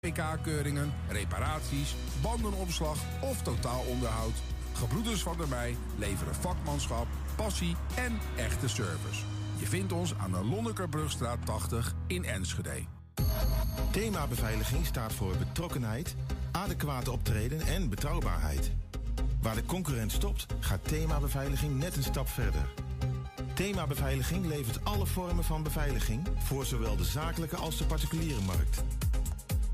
PK-keuringen, reparaties, bandenopslag of totaalonderhoud. Gebroeders van der Mei leveren vakmanschap, passie en echte service. Je vindt ons aan de Lonnekerbrugstraat 80 in Enschede. Thema beveiliging staat voor betrokkenheid, adequate optreden en betrouwbaarheid. Waar de concurrent stopt, gaat thema beveiliging net een stap verder. Thema beveiliging levert alle vormen van beveiliging voor zowel de zakelijke als de particuliere markt.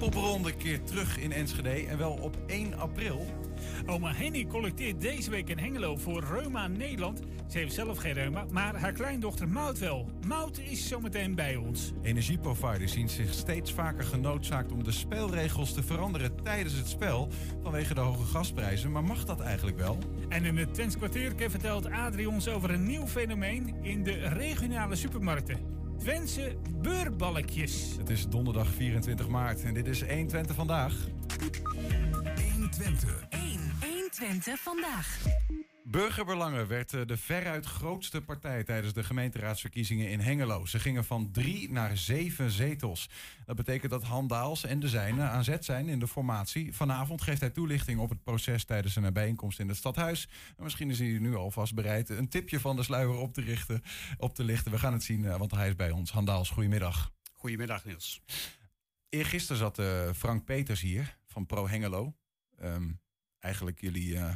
Popronde keert terug in Enschede en wel op 1 april. Oma Henny collecteert deze week in Hengelo voor Reuma Nederland. Ze heeft zelf geen reuma, maar haar kleindochter Mout wel. Mout is zometeen bij ons. Energieproviders zien zich steeds vaker genoodzaakt om de spelregels te veranderen tijdens het spel vanwege de hoge gasprijzen. Maar mag dat eigenlijk wel? En in het Twents kwartiertje vertelt Adrie ons over een nieuw fenomeen in de regionale supermarkten. Twentse beurballetjes. Het is donderdag 24 maart en dit is 120 vandaag. 120. 1, 120 vandaag. Burgerbelangen werd eh, de veruit grootste partij tijdens de gemeenteraadsverkiezingen in Hengelo. Ze gingen van drie naar zeven zetels. Dat betekent dat Han Daals en de zijne aan zet zijn in de formatie. Vanavond geeft hij toelichting op het proces tijdens een bijeenkomst in het stadhuis. En misschien is hij nu alvast bereid een tipje van de sluier op te, richten, op te lichten. We gaan het zien, eh, want hij is bij ons. Han Daals, goedemiddag. Goedemiddag Niels. Eergisteren zat uh, Frank Peters hier van Pro Hengelo. Um, eigenlijk jullie, uh,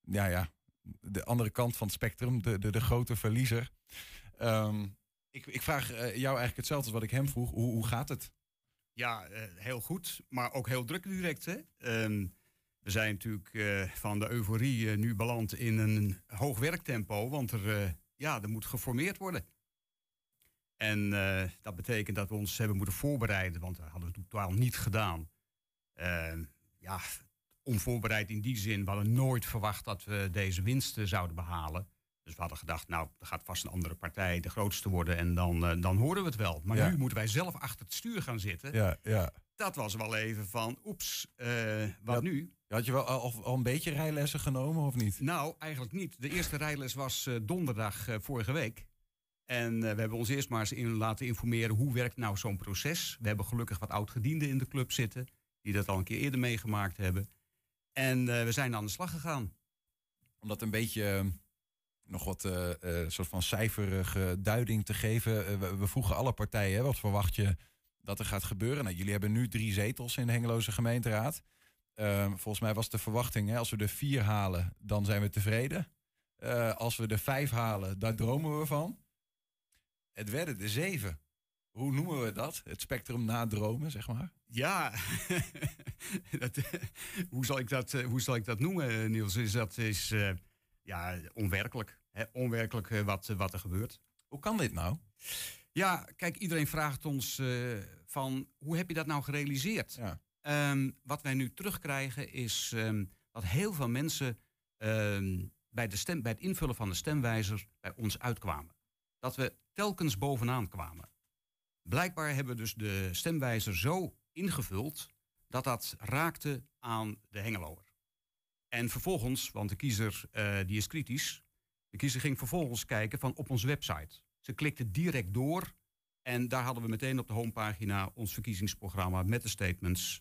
ja ja, de andere kant van het spectrum, de, de, de grote verliezer. Um, ik, ik vraag uh, jou eigenlijk hetzelfde als wat ik hem vroeg. Hoe, hoe gaat het? Ja, uh, heel goed, maar ook heel druk direct. Hè? Um, we zijn natuurlijk van de euforie nu beland in een hoog werktempo, want er, ja, er moet geformeerd worden. En dat betekent dat we ons hebben moeten voorbereiden, want dat hadden we totaal niet gedaan. Ehm, ja, onvoorbereid in die zin. We hadden nooit verwacht dat we deze winsten zouden behalen. Dus we hadden gedacht, nou, er gaat vast een andere partij de grootste worden en dan, uh, dan horen we het wel. Maar ja. nu moeten wij zelf achter het stuur gaan zitten. Ja, ja. Dat was wel even van, oeps, uh, wat ja, nu? Had je wel al, al, een beetje rijlessen genomen of niet? Nou, eigenlijk niet. De eerste rijles was uh, donderdag vorige week. En we hebben ons eerst maar eens in laten informeren hoe werkt nou zo'n proces. We hebben gelukkig wat oud-gedienden in de club zitten, die dat al een keer eerder meegemaakt hebben. En uh, we zijn aan de slag gegaan. Om dat een beetje uh, nog wat uh, soort van cijferige duiding te geven. We, we, vroegen alle partijen, wat verwacht je dat er gaat gebeuren? Nou, jullie hebben nu drie zetels in de Hengeloze gemeenteraad. Ehm, volgens mij was de verwachting, hè, als we er vier halen, dan zijn we tevreden. als we er vijf halen, daar dromen we van. Het werden er zeven. Hoe noemen we dat? Het spectrum na dromen, zeg maar? Ja, dat, hoe, zal ik dat, hoe zal ik dat noemen, Niels? Is dat is uh, ja, onwerkelijk. Hè? Onwerkelijk uh, wat, wat er gebeurt. Hoe kan dit nou? Ja, kijk, iedereen vraagt ons uh, van hoe heb je dat nou gerealiseerd? Ja. Um, wat wij nu terugkrijgen is um, dat heel veel mensen um, bij, de stem, bij het invullen van de stemwijzer bij ons uitkwamen. Dat we telkens bovenaan kwamen. Blijkbaar hebben we dus de stemwijzer zo ingevuld dat dat raakte aan de hengeloer. En vervolgens, want de kiezer uh, die is kritisch, de kiezer ging vervolgens kijken van op onze website. Ze klikte direct door en daar hadden we meteen op de homepagina ons verkiezingsprogramma met de statements.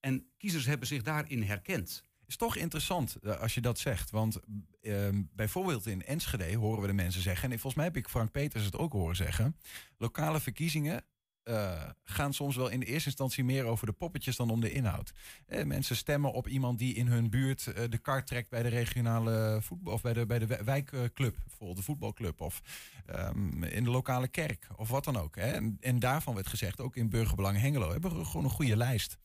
En kiezers hebben zich daarin herkend. Is toch interessant uh, als je dat zegt. Want uh, bijvoorbeeld in Enschede horen we de mensen zeggen... en volgens mij heb ik Frank Peters het ook horen zeggen... lokale verkiezingen uh, gaan soms wel in de eerste instantie meer over de poppetjes dan om de inhoud. Eh, mensen stemmen op iemand die in hun buurt uh, de kar trekt bij de regionale voetbal of bij de, bij de wijkclub, bijvoorbeeld de voetbalclub of um, in de lokale kerk of wat dan ook. Hè. En, daarvan werd gezegd, ook in Burgerbelang Hengelo hebben we gewoon een goede lijst.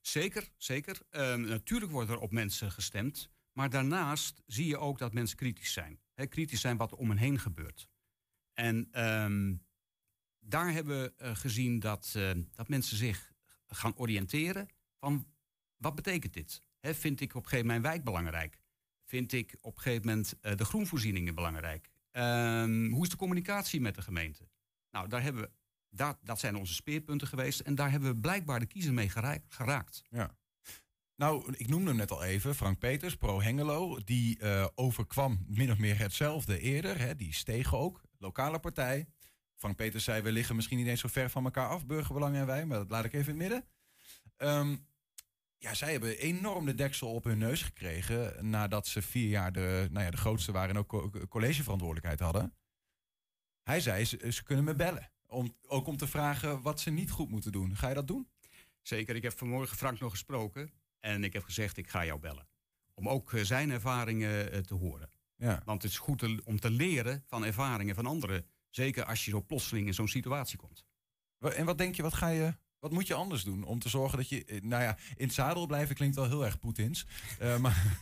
Zeker, zeker. Um, natuurlijk wordt er op mensen gestemd, maar daarnaast zie je ook dat mensen kritisch zijn. Kritisch zijn wat er om hen heen gebeurt. En um, daar hebben we uh, gezien dat, uh, dat mensen zich gaan oriënteren van wat betekent dit? Vind ik op een gegeven moment mijn wijk belangrijk? Vind ik op een gegeven moment eh, de groenvoorzieningen belangrijk? Ehm, hoe is de communicatie met de gemeente? Nou, daar hebben we, dat, dat zijn onze speerpunten geweest. En daar hebben we blijkbaar de kiezer mee gera- geraakt. Ja. Nou, ik noemde hem net al even, Frank Peters, pro Hengelo. Die eh, overkwam min of meer hetzelfde eerder. Hè, die steeg ook, lokale partij. Frank Peters zei, we liggen misschien niet eens zo ver van elkaar af, Burgerbelangen en wij. Maar dat laat ik even in het midden. Ehm, ja, zij hebben enorm de deksel op hun neus gekregen... nadat ze vier jaar de, nou ja, de grootste waren en ook co- collegeverantwoordelijkheid hadden. Hij zei, ze, ze kunnen me bellen. Om, ook om te vragen wat ze niet goed moeten doen. Ga je dat doen? Zeker, ik heb vanmorgen Frank nog gesproken. En ik heb gezegd, ik ga jou bellen. Om ook eh, zijn ervaringen eh, te horen. Ja. Want het is goed om te leren van ervaringen van anderen. Zeker als je zo plotseling in zo'n situatie komt. En wat denk je, wat ga je, wat moet je anders doen om te zorgen dat je, eh, nou ja, in het zadel blijven klinkt wel heel erg Poetins. Eh, maar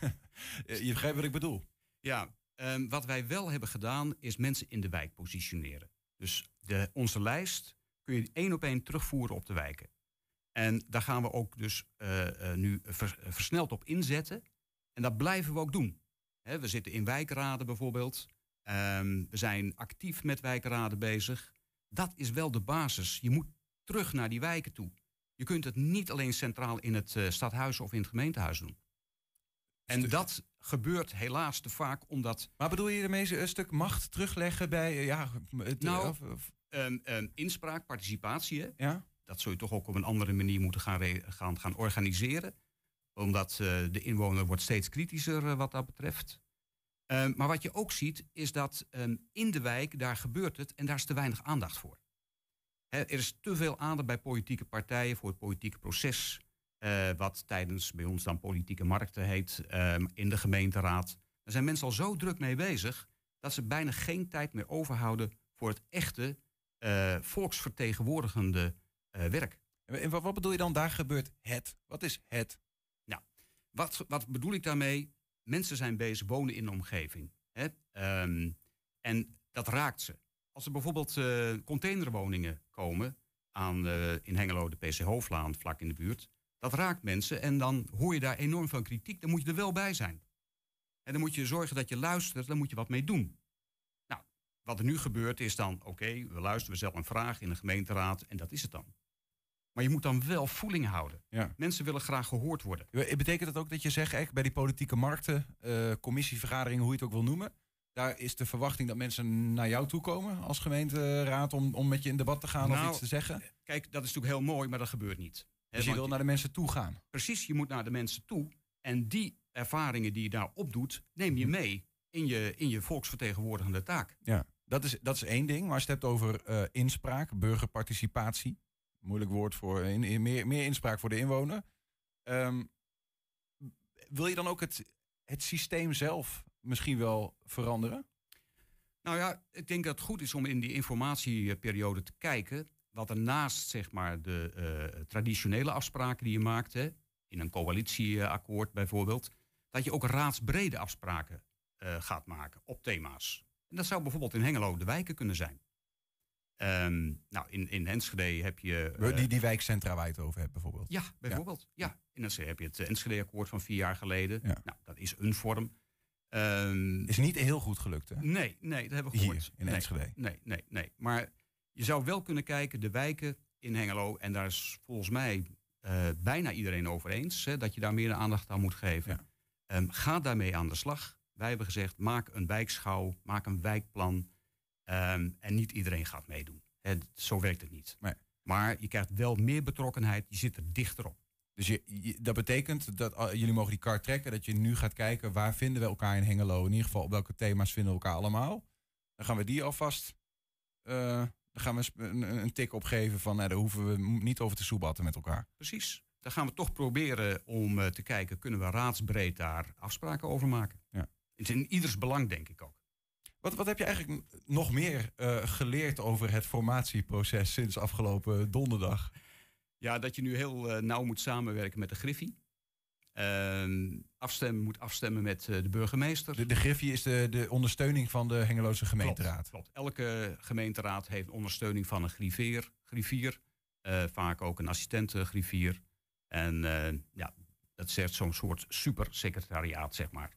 eh, je begrijpt wat ik bedoel. Ja, ehm, wat wij wel hebben gedaan is mensen in de wijk positioneren. Dus de, onze lijst kun je één op één terugvoeren op de wijken. En daar gaan we ook dus nu vers- versneld op inzetten. En dat blijven we ook doen. We zitten in wijkraden bijvoorbeeld. Ehm, we zijn actief met wijkraden bezig. Dat is wel de basis. Je moet terug naar die wijken toe. Je kunt het niet alleen centraal in het eh, stadhuis of in het gemeentehuis doen. En Stuk- dat gebeurt helaas te vaak omdat Maar bedoel je ermee een stuk macht terugleggen bij, eh, ja, het, Nou, of- of- ehm, ehm, inspraak, participatie, hè, ja? dat zul je toch ook op een andere manier moeten gaan, gaan, gaan organiseren. Omdat eh, de inwoner wordt steeds kritischer wat dat betreft. Ehm, maar wat je ook ziet, is dat ehm, in de wijk, daar gebeurt het en daar is te weinig aandacht voor. Er is te veel aandacht bij politieke partijen voor het politieke proces. eh, wat tijdens bij ons dan politieke markten heet, ehm, in de gemeenteraad. Daar zijn mensen al zo druk mee bezig dat ze bijna geen tijd meer overhouden voor het echte eh, volksvertegenwoordigende eh, werk. En wat, wat bedoel je dan, daar gebeurt het? Wat is het? Wat, wat bedoel ik daarmee? Mensen zijn bezig, wonen in de omgeving. Hè? Ehm, en dat raakt ze. Als er bijvoorbeeld eh, containerwoningen komen aan, eh, in Hengelo, de PC Hoofdlaan, vlak in de buurt. Dat raakt mensen en dan hoor je daar enorm veel kritiek. Dan moet je er wel bij zijn. En dan moet je zorgen dat je luistert, dan moet je wat mee doen. Nou, wat er nu gebeurt is dan, oké, we luisteren, stellen een vraag in de gemeenteraad en dat is het dan. Maar je moet dan wel voeling houden. Ja. Mensen willen graag gehoord worden. Betekent dat ook dat je zegt, bij die politieke markten, eh, commissievergaderingen, hoe je het ook wil noemen, daar is de verwachting dat mensen naar jou toe komen als gemeenteraad om, om met je in debat te gaan of Nou, iets te zeggen? Kijk, dat is natuurlijk heel mooi, maar dat gebeurt niet. Dus je wil naar de mensen toe gaan. Precies, je moet naar de mensen toe. En die ervaringen die je daar opdoet, neem je mee in je, in je volksvertegenwoordigende taak. Ja, dat is, dat is één ding. Maar als je het hebt over eh, inspraak, burgerparticipatie. Moeilijk woord voor in, meer, meer inspraak voor de inwoner. Ehm, wil je dan ook het, het systeem zelf misschien wel veranderen? Nou ja, ik denk dat het goed is om in die informatieperiode te kijken. wat er naast zeg maar, de eh, traditionele afspraken die je maakt, in een coalitieakkoord bijvoorbeeld, dat je ook raadsbrede afspraken eh, gaat maken op thema's. En dat zou bijvoorbeeld in Hengelo de wijken kunnen zijn. Ehm, nou, in, in Enschede heb je. eh, die, die wijkcentra waar je het over hebt bijvoorbeeld. Ja, bijvoorbeeld. Ja. In Enschede heb je het eh, Enschede-akkoord van vier jaar geleden. Ja. Nou, dat is een vorm. Ehm, Is niet heel goed gelukt hè? nee, nee, dat hebben we Hier gehoord. in nee, Enschede. Nee, nee, nee. Maar je zou wel kunnen kijken, de wijken in Hengelo, en daar is volgens mij eh, bijna iedereen over eens, hè, dat je daar meer aandacht aan moet geven. Ja. Ehm, ga daarmee aan de slag. Wij hebben gezegd, maak een wijkschouw, maak een wijkplan. Ehm, en niet iedereen gaat meedoen. Zo werkt het niet. Nee. Maar je krijgt wel meer betrokkenheid, je zit er dichter op. Dus je, je- dat betekent dat ah, jullie mogen die kaart trekken. Dat je nu gaat kijken waar vinden we elkaar in Hengelo. In ieder geval op welke thema's vinden we elkaar allemaal. Dan gaan we die alvast... eh, dan gaan we een, een tik opgeven van... Nou, daar hoeven we niet over te soebatten met elkaar. Precies. Dan gaan we toch proberen om eh, te kijken, kunnen we raadsbreed daar afspraken over maken? Ja. Het is in ieders belang, denk ik ook. Wat, wat heb je eigenlijk nog meer eh, geleerd over het formatieproces sinds afgelopen donderdag? Ja, dat je nu heel eh, nauw moet samenwerken met de Griffie. Ehm, afstemmen moet afstemmen met eh, de burgemeester. De, de Griffie is de, de ondersteuning van de Hengeloze gemeenteraad. Klopt, klopt. Elke gemeenteraad heeft ondersteuning van een griffier. griffier vaak ook een assistent eh, griffier. En ja, dat zegt zo'n soort supersecretariaat, zeg maar.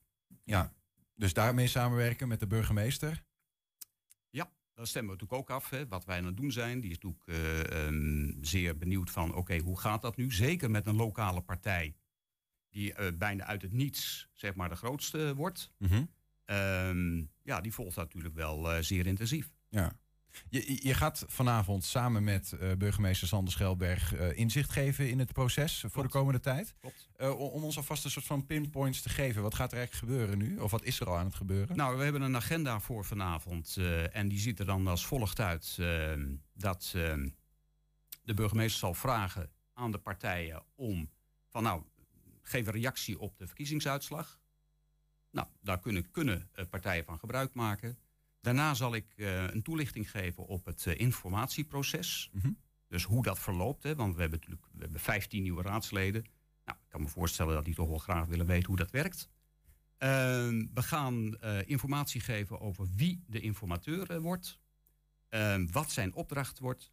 Ja, dus daarmee samenwerken met de burgemeester. Ja, daar stemmen we natuurlijk ook af. Hè, wat wij aan het doen zijn. Die is natuurlijk eh, ehm, zeer benieuwd van, oké, hoe gaat dat nu? Zeker met een lokale partij die eh, bijna uit het niets, zeg maar, de grootste wordt. Mhm. Ehm, ja, die volgt dat natuurlijk wel eh, zeer intensief. Ja. Je, je gaat vanavond samen met eh, burgemeester Sander Schelberg eh, inzicht geven in het proces voor de komende tijd. Klopt. Eh, om ons alvast een soort van pinpoints te geven. Wat gaat er eigenlijk gebeuren nu? Of wat is er al aan het gebeuren? Nou, we hebben een agenda voor vanavond. en die ziet er dan als volgt uit. ehm, dat ehm, de burgemeester zal vragen aan de partijen om van nou, geef een reactie op de verkiezingsuitslag. Nou, daar kunnen, kunnen partijen van gebruik maken. Daarna zal ik eh, een toelichting geven op het eh, informatieproces. Mhm. Dus hoe dat verloopt. Hè, want we hebben natuurlijk we hebben 15 nieuwe raadsleden. Nou, ik kan me voorstellen dat die toch wel graag willen weten hoe dat werkt. Ehm, we gaan eh, informatie geven over wie de informateur wordt. Ehm, wat zijn opdracht wordt.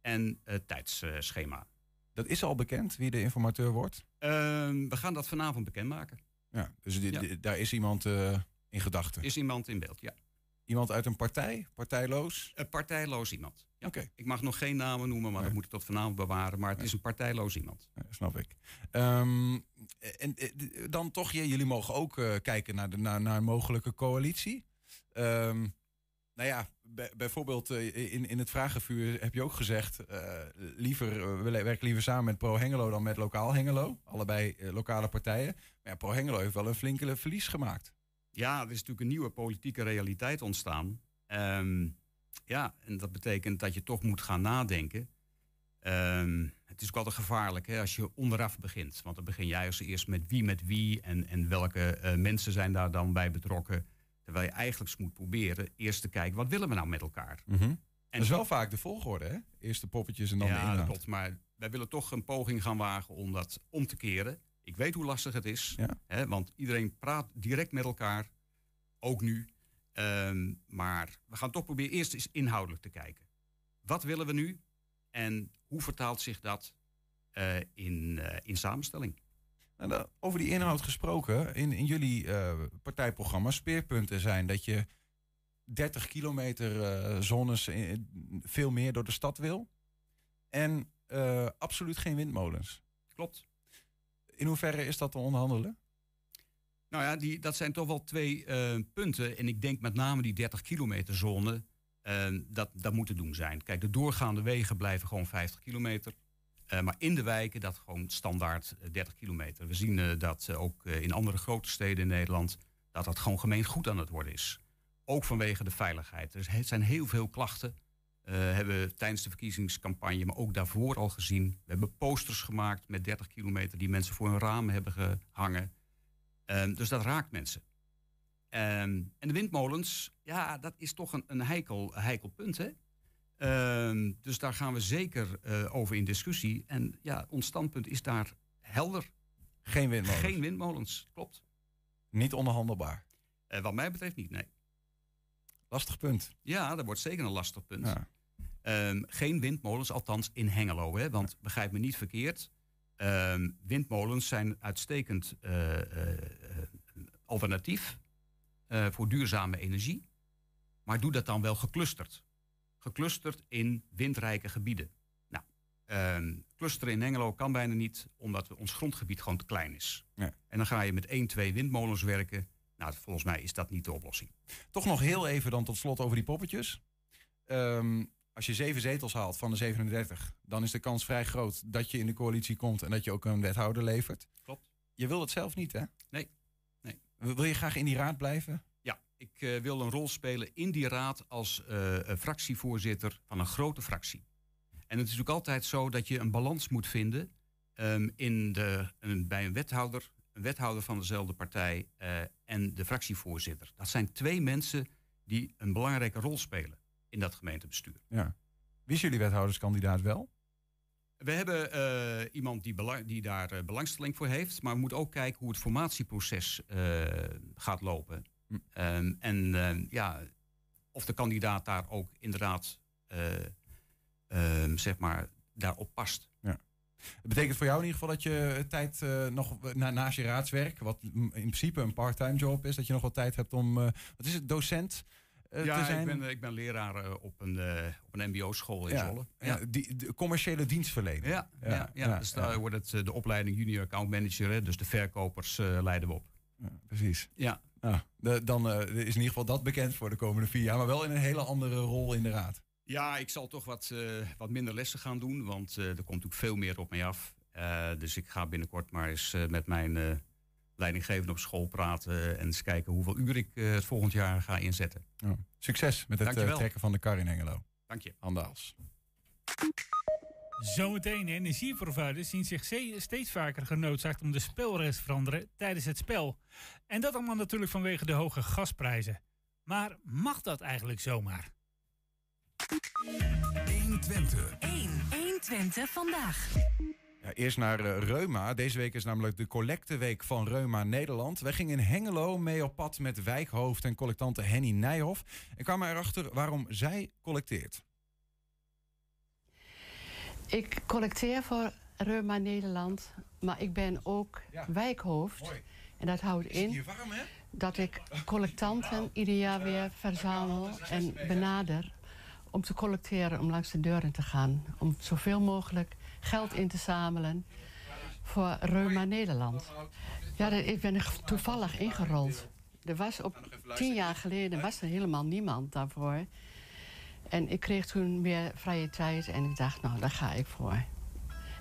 En het tijdsschema. Dat is al bekend wie de informateur wordt. Ehm, we gaan dat vanavond bekendmaken. Ja, dus Ja. daar is iemand in gedachten. Is iemand in beeld? Ja. Iemand uit een partij? Partijloos? Een partijloos iemand. Ja. Oké. Ik mag nog geen namen noemen, maar Nee. dat moet ik tot vanavond bewaren. Maar het is een partijloos iemand. Ja, snap ik. Ehm, en eh, dan toch, jullie mogen ook eh, kijken naar, de, naar, naar een mogelijke coalitie. Ehm, nou ja, bij- bijvoorbeeld eh, in, in het vragenvuur heb je ook gezegd... eh, liever, we werken liever samen met Pro Hengelo dan met Lokaal Hengelo. Allebei lokale partijen. Maar ja, Pro Hengelo heeft wel een flinke verlies gemaakt. Ja, er is natuurlijk een nieuwe politieke realiteit ontstaan. Ehm, ja, en dat betekent dat je toch moet gaan nadenken. Ehm, het is ook altijd gevaarlijk hè, als je onderaf begint. Want dan begin jij als eerst met wie met wie en, en welke eh, mensen zijn daar dan bij betrokken. Terwijl je eigenlijk eens moet proberen eerst te kijken, wat willen we nou met elkaar? En dat is wel vaak de volgorde, hè? Eerst de poppetjes en dan de ja, inhoud. klopt. Maar wij willen toch een poging gaan wagen om dat om te keren. Ik weet hoe lastig het is. Ja. Hè, want iedereen praat direct met elkaar. Ook nu. Ehm, maar we gaan toch proberen eerst eens inhoudelijk te kijken. Wat willen we nu? En hoe vertaalt zich dat eh, in, eh, in samenstelling? En, eh, over die inhoud gesproken, in, in jullie eh, partijprogramma speerpunten zijn dat je 30 kilometer zones in- veel meer door de stad wil. En absoluut geen windmolens. Klopt. In hoeverre is dat te onderhandelen? Nou ja, die, dat zijn toch wel twee eh, punten. En ik denk met name die 30 kilometer zone, eh, dat, dat moet te doen zijn. Kijk, de doorgaande wegen blijven gewoon 50 kilometer. Eh, maar in de wijken dat gewoon standaard eh, 30 kilometer. We zien dat ook in andere grote steden in Nederland... dat dat gewoon gemeen goed aan het worden is. Ook vanwege de veiligheid. Er zijn heel veel klachten. Eh, hebben we tijdens de verkiezingscampagne, maar ook daarvoor al gezien. We hebben posters gemaakt met 30 kilometer... die mensen voor hun ramen hebben gehangen. Ehm, dus dat raakt mensen. Ehm, en de windmolens, ja, dat is toch een, een heikel, heikel punt. Hè? Ehm, dus daar gaan we zeker eh, over in discussie. En ja, ons standpunt is daar helder. Geen windmolens. Geen windmolens, klopt. Niet onderhandelbaar. Eh, wat mij betreft niet, nee. Lastig punt. Ja, dat wordt zeker een lastig punt. Ja. Ehm, geen windmolens, althans in Hengelo. Hè? Want begrijp me niet verkeerd. ehm, windmolens zijn uitstekend eh, eh, alternatief eh, voor duurzame energie. Maar doe dat dan wel geclusterd. Geclusterd in windrijke gebieden. Nou, ehm, clusteren in Hengelo kan bijna niet, omdat we- ons grondgebied gewoon te klein is. Ja. En dan ga je met één, twee windmolens werken. Nou, volgens mij is dat niet de oplossing. Toch nog heel even dan tot slot over die poppetjes. Ehm, als je zeven zetels haalt van de 37, dan is de kans vrij groot dat je in de coalitie komt en dat je ook een wethouder levert. Klopt. Je wil het zelf niet, hè? Nee. Nee. Wil je graag in die raad blijven? Ja, ik eh, wil een rol spelen in die raad als eh, fractievoorzitter van een grote fractie. En het is natuurlijk altijd zo dat je een balans moet vinden ehm, in de, een- bij een wethouder, een wethouder van dezelfde partij eh, en de fractievoorzitter. Dat zijn twee mensen die een belangrijke rol spelen in dat gemeentebestuur. Ja. Wie is jullie wethouderskandidaat wel? We hebben eh, iemand die, belang- die daar eh, belangstelling voor heeft. Maar we moeten ook kijken hoe het formatieproces eh, gaat lopen. Hm. Ehm, en ehm, ja, of de kandidaat daar ook inderdaad eh, ehm, zeg maar, daarop past. Het betekent voor jou in ieder geval dat je tijd nog na, naast je raadswerk, wat in principe een part-time job is, dat je nog wat tijd hebt om, wat is het, docent ja, te zijn? ik ben, ik ben leraar op een, op een mbo-school in ja, Zwolle. Ja, die, de commerciële dienstverlening. Ja, ja, ja, dus daar wordt het de opleiding junior account manager, hè, dus de verkopers leiden we op. precies. Ja. Nou, de, dan is in ieder geval dat bekend voor de komende vier jaar, maar wel in een hele andere rol in de raad. Ja, ik zal toch wat, uh, wat minder lessen gaan doen, want er komt natuurlijk veel meer op mij af. Dus ik ga binnenkort maar eens met mijn leidinggevende op school praten en eens kijken hoeveel uur ik het volgend jaar ga inzetten. Ja. Succes met het trekken van de kar in Hengelo. Dank je. Andaals. Zometeen, energieproviders zien zich steeds vaker genoodzaakt om de spelregels te veranderen tijdens het spel. En dat allemaal natuurlijk vanwege de hoge gasprijzen. Maar mag dat eigenlijk zomaar? 120. 1. 120 vandaag. Ja, eerst naar uh, Reuma. Deze week is namelijk de collecteweek van Reuma Nederland. Wij gingen in Hengelo mee op pad met wijkhoofd en collectante Henny Nijhoff. En kwamen erachter waarom zij collecteert. Ik collecteer voor Reuma Nederland, maar ik ben ook ja. wijkhoofd. Mooi. En dat houdt in warm, dat ik collectanten ieder jaar weer verzamel en benader om te collecteren, om langs de deuren te gaan. Om zoveel mogelijk geld in te zamelen voor Reuma Nederland. Ja, ik ben er toevallig ingerold. Er was op tien jaar geleden was er helemaal niemand daarvoor. En ik kreeg toen meer vrije tijd en ik dacht, nou, daar ga ik voor.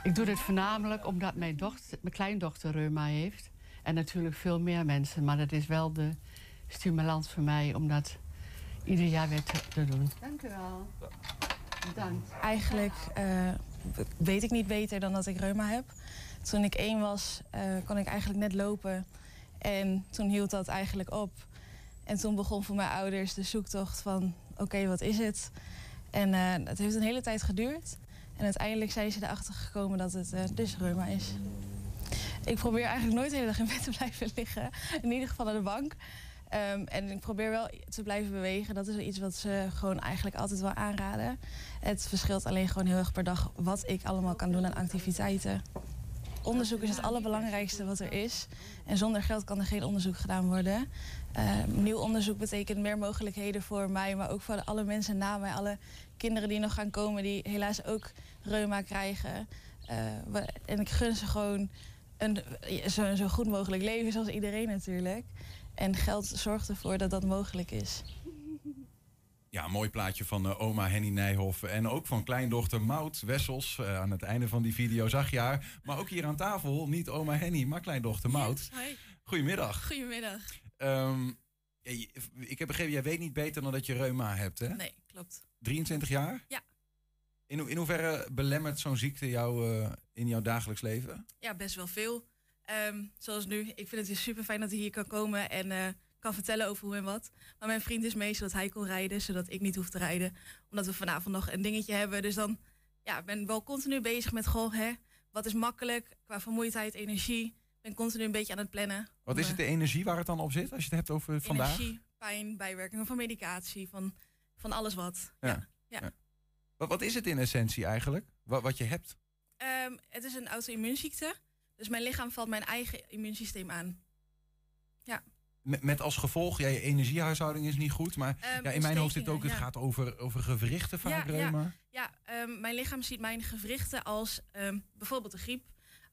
Ik doe dit voornamelijk omdat mijn, dochter, mijn kleindochter reuma heeft. En natuurlijk veel meer mensen. Maar dat is wel de stimulans voor mij om dat ieder jaar weer te, te doen. Dank u wel. Bedankt. Eigenlijk uh, weet ik niet beter dan dat ik reuma heb. Toen ik één was, uh, kon ik eigenlijk net lopen. En toen hield dat eigenlijk op. En toen begon voor mijn ouders de zoektocht van... oké, wat is het? En uh, het heeft een hele tijd geduurd. En uiteindelijk zijn ze erachter gekomen dat het dus reuma is. Ik probeer eigenlijk nooit de hele dag in bed te blijven liggen. In ieder geval aan de bank. Um, en ik probeer wel te blijven bewegen. Dat is iets wat ze gewoon eigenlijk altijd wel aanraden. Het verschilt alleen gewoon heel erg per dag wat ik allemaal kan doen aan activiteiten. Onderzoek is het allerbelangrijkste wat er is. En zonder geld kan er geen onderzoek gedaan worden. Uh, nieuw onderzoek betekent meer mogelijkheden voor mij, maar ook voor alle mensen na mij. Alle kinderen die nog gaan komen, die helaas ook reuma krijgen. Uh, en ik gun ze gewoon een zo, zo goed mogelijk leven, zoals iedereen natuurlijk. En geld zorgt ervoor dat dat mogelijk is. Ja, een mooi plaatje van uh, oma Henny Nijhoff. En ook van kleindochter Maud Wessels. Uh, aan het einde van die video zag je haar. Maar ook hier aan tafel, niet oma Henny, maar kleindochter Maud. Yes, hi. Goedemiddag. Goedemiddag. Um, ik heb begrepen, jij weet niet beter dan dat je reuma hebt, hè? Nee, klopt. 23 jaar? Ja. In, in hoeverre belemmert zo'n ziekte jou uh, in jouw dagelijks leven? Ja, best wel veel. Um, zoals nu. Ik vind het super fijn dat hij hier kan komen en uh, kan vertellen over hoe en wat. Maar mijn vriend is mee zodat hij kon rijden, zodat ik niet hoef te rijden. Omdat we vanavond nog een dingetje hebben. Dus dan ja, ben wel continu bezig met goh, hè, wat is makkelijk qua vermoeidheid, energie. Ben continu een beetje aan het plannen. Wat is het de energie waar het dan op zit als je het hebt over vandaag? Energie, pijn, bijwerkingen van medicatie, van, van alles wat. Ja. ja. ja. ja. Wat, wat is het in essentie eigenlijk? Wat, wat je hebt? Um, het is een auto-immuunziekte. Dus mijn lichaam valt mijn eigen immuunsysteem aan. Ja. Met, met als gevolg, ja, je energiehuishouding is niet goed. Maar um, ja, in mijn hoofd zit ook, het ja. gaat over, over gewrichten vaak, ja. Ja, ja um, mijn lichaam ziet mijn gewrichten als bijvoorbeeld de griep.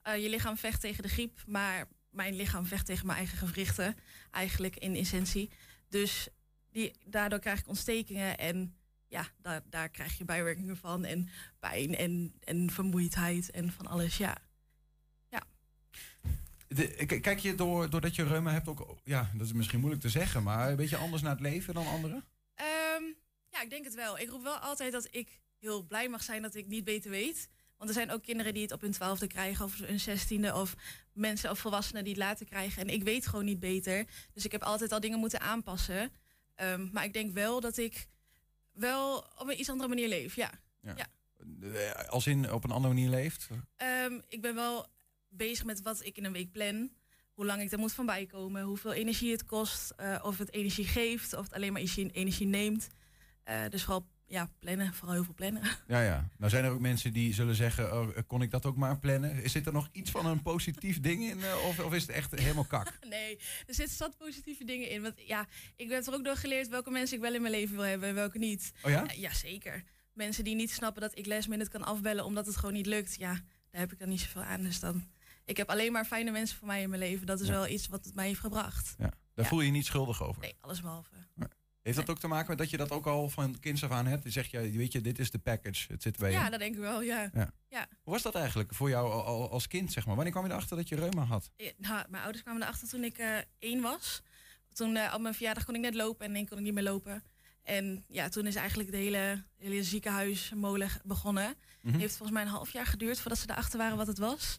Uh, je lichaam vecht tegen de griep, maar mijn lichaam vecht tegen mijn eigen gewrichten. Eigenlijk in essentie. Dus die, daardoor krijg ik ontstekingen en ja, daar, daar krijg je bijwerkingen van. En pijn en, en vermoeidheid en van alles, ja. De, kijk je door, doordat je reuma hebt ook, ja, dat is misschien moeilijk te zeggen, maar een beetje anders naar het leven dan anderen? Um, ja, ik denk het wel. Ik roep wel altijd dat ik heel blij mag zijn dat ik niet beter weet. Want er zijn ook kinderen die het op hun twaalfde krijgen of hun zestiende of mensen of volwassenen die het later krijgen. En ik weet gewoon niet beter. Dus ik heb altijd al dingen moeten aanpassen. Um, maar ik denk wel dat ik wel op een iets andere manier leef, ja. ja. ja. Als in op een andere manier leeft? Um, ik ben wel bezig met wat ik in een week plan. Hoe lang ik er moet van bijkomen. Hoeveel energie het kost. Uh, of het energie geeft. Of het alleen maar energie, neemt. Uh, dus vooral ja, plannen, vooral heel veel plannen. Ja, ja. Nou zijn er ook mensen die zullen zeggen, oh, kon ik dat ook maar plannen? Is er nog iets van een positief ding in? eh, Of, of is het echt helemaal kak? Nee, er zitten zat positieve dingen in. Want ja, ik heb er ook door geleerd welke mensen ik wel in mijn leven wil hebben en welke niet. Oh ja? ja, zeker. Mensen die niet snappen dat ik last kan afbellen omdat het gewoon niet lukt. Ja, daar heb ik dan niet zoveel aan. Dus dan, ik heb alleen maar fijne mensen voor mij in mijn leven. Dat is Ja. wel iets wat het mij heeft gebracht. Ja. Daar voel je je niet schuldig over. Nee, alles behalve. Heeft dat ook te maken met dat je dat ook al van kinds af aan hebt? Dan zeg je, weet je, dit is de package. Het zit bij je. Ja, dat denk ik wel, ja. Ja. ja. Hoe was dat eigenlijk voor jou al- al- als kind, zeg maar? Wanneer kwam je erachter dat je reuma had? Ja, nou, mijn ouders kwamen erachter toen ik eh, één was. Toen eh, op mijn verjaardag kon ik net lopen en één kon ik niet meer lopen. En ja, toen is eigenlijk de hele, hele ziekenhuismolen begonnen. Mhm. Heeft volgens mij een half jaar geduurd voordat ze erachter waren wat het was.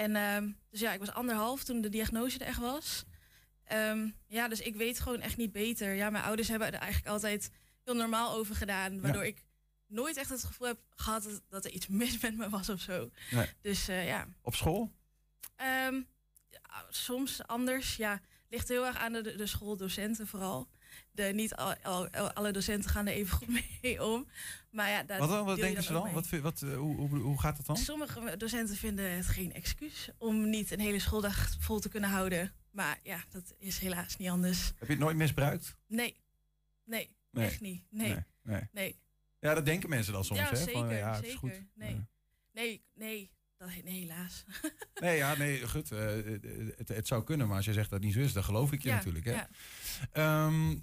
En ehm, dus ja, ik was anderhalf toen de diagnose er echt was. Ehm, ja, dus ik weet gewoon echt niet beter. Ja, mijn ouders hebben er eigenlijk altijd heel normaal over gedaan. Waardoor ik nooit echt het gevoel heb gehad dat, dat er iets mis met me was of zo. Nee. Dus eh, ja. Op school? Ehm, ja, soms anders, ja. Ligt heel erg aan de, de schooldocenten vooral. De, niet al, al- al- alle docenten gaan er even goed mee om. Maar ja, daar Wat, dan? wat denken ze dan? Wat, wat, eh, hoe, hoe, hoe gaat dat dan? Sommige docenten vinden het geen excuus om niet een hele schooldag vol te kunnen houden. Maar ja, dat is helaas niet anders. Heb je het nooit misbruikt? Nee, nee, Nee. echt niet. Nee, Nee, nee. nee. Ja, dat denken mensen dan soms, ja, hè? zeker, Van, ja, het is zeker. goed. Nee. Nee, nee, dat, nee, helaas. Nee, ja, nee, goed. eh, het, het zou kunnen, maar als je zegt dat het niet zo is, dan geloof ik je Ja, natuurlijk. Hè? ja. Ehm,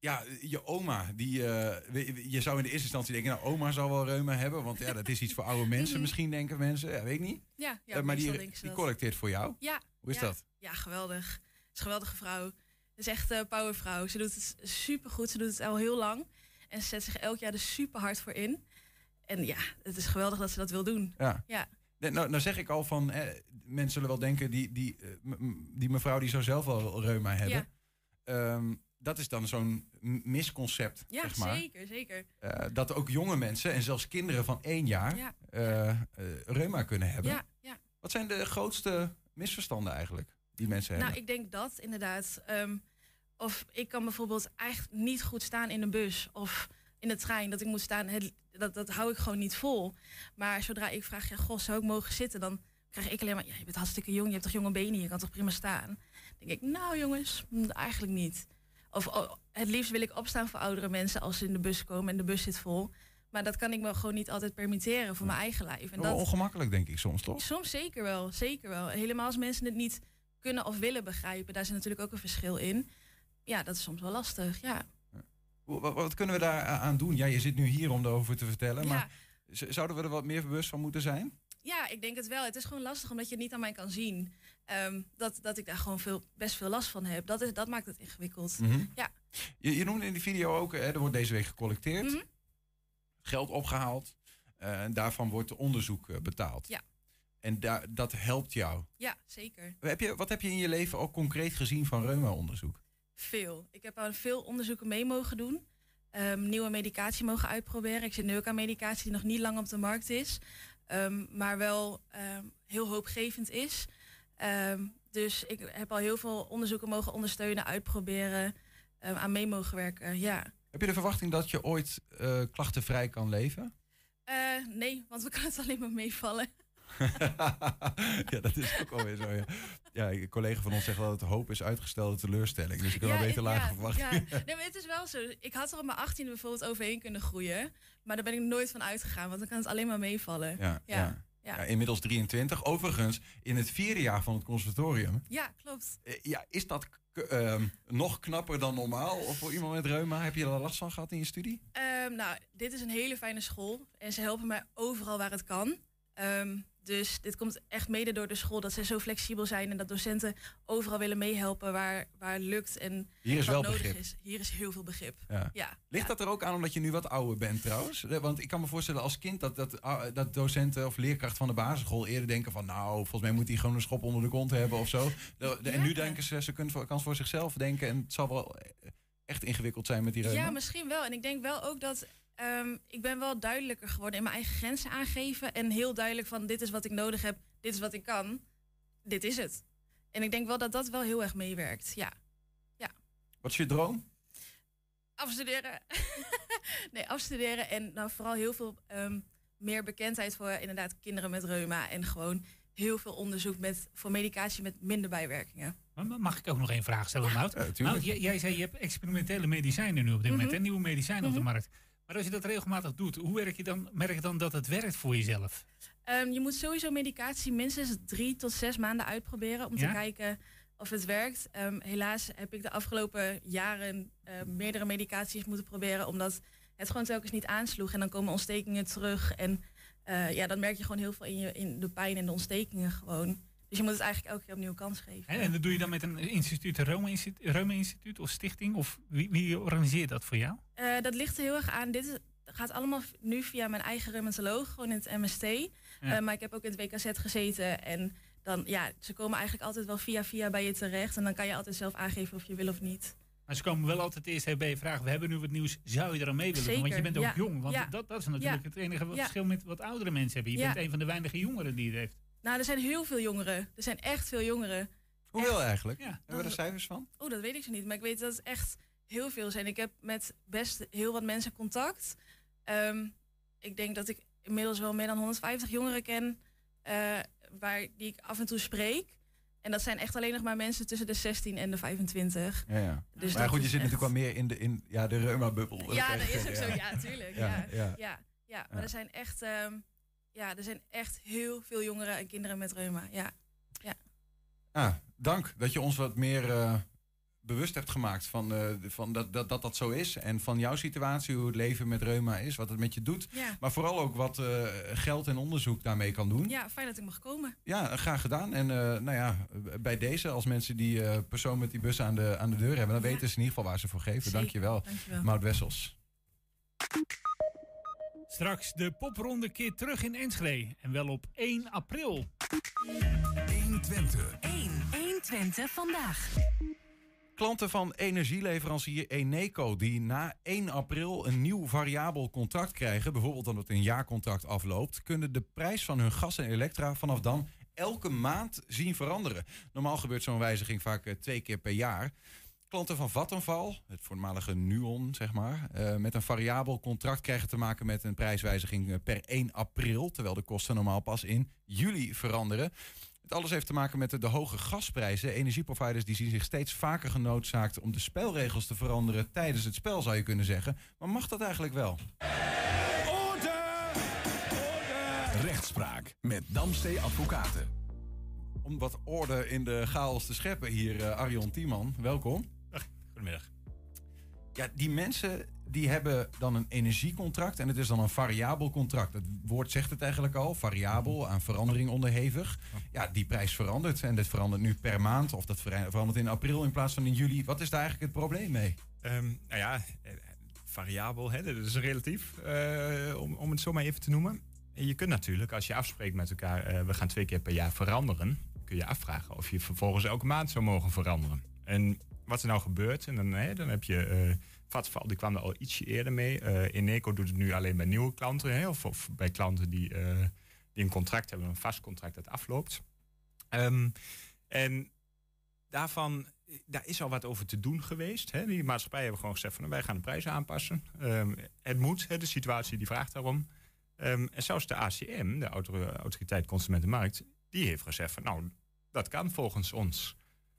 ja, je oma, die, eh, je zou in de eerste instantie denken, nou, oma zal wel reuma hebben, want ja, dat is iets voor oude mensen misschien, denken mensen. Ja, weet ik niet. Mhm. Ja, ja Eh, maar die, die dat. collecteert voor jou. Ja. Hoe is ja. dat? Ja, geweldig. Het is een geweldige vrouw. Het is echt een powervrouw. Ze doet het super goed. Ze doet het al heel lang. En ze zet zich elk jaar er super hard voor in. En ja, het is geweldig dat ze dat wil doen. Ja. Ja. Nee, Nou, nou zeg ik al van, eh, mensen zullen wel denken, die, die, eh, die mevrouw die zou zelf wel reuma hebben. Ehm, dat is dan zo'n misconcept, Ja, zeg maar. zeker, zeker. Eh, dat ook jonge mensen en zelfs kinderen van één jaar Ja. eh, eh, reuma kunnen hebben. Ja, ja. Wat zijn de grootste misverstanden eigenlijk die mensen Nou, hebben? ik denk dat inderdaad. Ehm, of ik kan bijvoorbeeld echt niet goed staan in een bus of in de trein. Dat ik moet staan, het, dat, dat hou ik gewoon niet vol. Maar zodra ik vraag, ja, goh, zou ik mogen zitten? Dan krijg ik alleen maar, ja, je bent hartstikke jong, je hebt toch jonge benen, je kan toch prima staan? Dan denk ik, nou jongens, mm, eigenlijk niet. Of oh, het liefst wil ik opstaan voor oudere mensen als ze in de bus komen en de bus zit vol. Maar dat kan ik me gewoon niet altijd permitteren voor mijn eigen lijf. En Wel dat, ongemakkelijk denk ik soms, toch? Soms zeker wel, zeker wel. Helemaal als mensen het niet kunnen of willen begrijpen. Daar zit natuurlijk ook een verschil in. Ja, dat is soms wel lastig, ja. Wat, wat kunnen we daar aan doen? Ja, je zit nu hier om erover te vertellen, Ja. maar zouden we er wat meer bewust van moeten zijn? Ja, ik denk het wel. Het is gewoon lastig omdat je het niet aan mij kan zien. Ehm, dat, dat ik daar gewoon veel, best veel last van heb. Dat, is, dat maakt het ingewikkeld. Mhm. Ja. Je, je noemde in die video ook, hè, er wordt deze week gecollecteerd, Mhm. geld opgehaald eh, en daarvan wordt onderzoek eh, betaald. Ja. En daar dat helpt jou. ja, zeker. Heb je, wat heb je in je leven ook concreet gezien van reuma-onderzoek? Veel. Ik heb aan veel onderzoeken mee mogen doen. Ehm, nieuwe medicatie mogen uitproberen. Ik zit nu ook aan medicatie die nog niet lang op de markt is. ehm, maar wel heel hoopgevend is. Ehm, dus ik heb al heel veel onderzoeken mogen ondersteunen, uitproberen, ehm, aan mee mogen werken. Ja. Heb je de verwachting dat je ooit eh, klachtenvrij kan leven? Eh, nee, want we kunnen het alleen maar meevallen. ja, dat is ook alweer zo. Ja. ja, een collega van ons zegt wel dat hoop is uitgestelde teleurstelling. Dus je kan wel beter ik- lage ja, verwachtingen. ja. Nee, maar het is wel zo. Ik had er op mijn 18e bijvoorbeeld overheen kunnen groeien. Maar daar ben ik nooit van uitgegaan, want dan kan het alleen maar meevallen. Ja, ja. Ja. Ja, inmiddels 23. Overigens, in het vierde jaar van het conservatorium. Ja, klopt. eh, Ja, is dat ehm, nog knapper dan normaal? Of voor iemand met reuma? Heb je er last van gehad in je studie? Ehm, nou, dit is een hele fijne school. En ze helpen mij overal waar het kan. Ehm, dus dit komt echt mede door de school dat ze zo flexibel zijn en dat docenten overal willen meehelpen waar, waar het lukt en Hier is wat wel nodig begrip. is. Hier is heel veel begrip. Ja. Ja. Ligt dat er ook aan omdat je nu wat ouder bent trouwens? Want ik kan me voorstellen als kind dat, dat, ah, dat docenten of leerkrachten van de basisschool eerder denken van nou, volgens mij moet hij gewoon een schop onder de kont hebben of zo. De- de- En nu denken ze, ze kunnen voor, kan voor zichzelf denken en het zal wel eh, echt ingewikkeld zijn met die reuma. Ja, misschien wel. En ik denk wel ook dat ehm, ik ben wel duidelijker geworden in mijn eigen grenzen aangeven. En heel duidelijk van dit is wat ik nodig heb, dit is wat ik kan, dit is het. En ik denk wel dat dat wel heel erg meewerkt. Ja. Wat is je droom? Afstuderen. nee, afstuderen en nou, vooral heel veel ehm, meer bekendheid voor inderdaad kinderen met reuma. En gewoon heel veel onderzoek met, voor medicatie met minder bijwerkingen. Maar Mag ik ook nog één vraag stellen, Mout? Ja, tuurlijk. Mout, jij, jij zei je hebt experimentele medicijnen nu op dit moment, Mhm. en nieuwe medicijnen op de Mhm. markt. Maar als je dat regelmatig doet, hoe werk je dan, merk je dan dat het werkt voor jezelf? Ehm, je moet sowieso medicatie minstens drie tot zes maanden uitproberen om Ja? te kijken of het werkt. Ehm, helaas heb ik de afgelopen jaren eh, meerdere medicaties moeten proberen omdat het gewoon telkens niet aansloeg. En dan komen ontstekingen terug. En eh, ja, dan merk je gewoon heel veel in, je, in de pijn en de ontstekingen gewoon. Dus je moet het eigenlijk elke keer opnieuw kans geven. Hè, En dat doe je dan met een instituut, een Roma-instituut Roma-instituut of stichting? Of wie, wie organiseert dat voor jou? Eh, dat ligt er heel erg aan. Dit is, gaat allemaal nu via mijn eigen reumatoloog, gewoon in het MST. Eh, maar ik heb ook in het WKZ gezeten. En dan, ja, ze komen eigenlijk altijd wel via via bij je terecht. En dan kan je altijd zelf aangeven of je wil of niet. Maar ze komen wel altijd eerst bij je vragen, we hebben nu wat nieuws, zou je er aan mee willen doen? Want je bent ook ja. jong, want Ja. dat, dat is natuurlijk het enige verschil met wat oudere mensen hebben. Je bent een van de weinige jongeren die het heeft. Nou, er zijn heel veel jongeren. Er zijn echt veel jongeren. Hoeveel eigenlijk? Ja. Hebben we er cijfers van? Oh, dat weet ik zo niet. Maar ik weet dat het echt heel veel zijn. Ik heb met best heel wat mensen contact. Ehm, ik denk dat ik inmiddels wel meer dan 150 jongeren ken. eh, waar, die ik af en toe spreek. En dat zijn echt alleen nog maar mensen tussen de 16 en de 25. Ja, ja. Dus maar goed, je zit echt- natuurlijk wel meer in de, in, ja, de reuma-bubbel. Ja, dat is ook zo. Ja, tuurlijk. Ja, Ja, ja. ja. ja, Maar Ja. er zijn echt... ehm, ja, er zijn echt heel veel jongeren en kinderen met reuma. Ja. Ah, dank dat je ons wat meer eh, bewust hebt gemaakt van, eh, van dat, dat, dat dat zo is. En van jouw situatie, hoe het leven met reuma is, wat het met je doet. Ja. Maar vooral ook wat eh, geld en onderzoek daarmee kan doen. ja, fijn dat ik mag komen. Ja, graag gedaan. En nou ja, bij deze, als mensen die persoon met die bus aan de, aan de deur hebben, dan Ja. weten ze in ieder geval waar ze voor geven. Zeker. Dankjewel, Dankjewel. Maud Wessels. Straks de popronde keer terug in Enschede. En wel op 1 april. 120. 1. 120 vandaag. Klanten van energieleverancier Eneco die na 1 april een nieuw variabel contract krijgen, bijvoorbeeld omdat een jaarcontract afloopt, kunnen de prijs van hun gas en elektra vanaf dan elke maand zien veranderen. Normaal gebeurt zo'n wijziging vaak eh, twee keer per jaar. Klanten van Vattenval, het voormalige Nuon, zeg maar, eh, met een variabel contract krijgen te maken met een prijswijziging eh, per 1 april, terwijl de kosten normaal pas in juli veranderen. Het alles heeft te maken met de, de hoge gasprijzen. Energieproviders die zien zich steeds vaker genoodzaakt om de spelregels te veranderen tijdens het spel, zou je kunnen zeggen. Maar mag dat eigenlijk wel? Rechtspraak met Damstee Advocaten. Om wat orde in de chaos te scheppen hier, eh, Arjon Tiemann, welkom. Goedemiddag. Ja, die mensen die hebben dan een energiecontract en het is dan een variabel contract. Het woord zegt het eigenlijk al, variabel, aan verandering onderhevig. Ja, die prijs verandert en dat verandert nu per maand of dat ver- verandert in april in plaats van in juli. Wat is daar eigenlijk het probleem mee? Ehm, nou ja, eh, variabel, hè, dat is relatief, eh, om, om het zo maar even te noemen. En je kunt natuurlijk, als je afspreekt met elkaar, eh, we gaan twee keer per jaar veranderen, kun je afvragen of je vervolgens elke maand zou mogen veranderen. En wat er nou gebeurt, en dan, hè, dan heb je eh Vattenfall, die kwam er al ietsje eerder mee. Eh Eneco doet het nu alleen bij nieuwe klanten, hè, of, bij klanten die, eh, die een contract hebben, een vast contract dat afloopt. Ehm, en daarvan, daar is al wat over te doen geweest. Hè. Die maatschappijen hebben gewoon gezegd van wij gaan de prijzen aanpassen. Ehm, het moet, de situatie die vraagt daarom. Ehm, en zelfs de ACM, de Autor- Autoriteit Consumentenmarkt, die heeft gezegd van nou, dat kan volgens ons.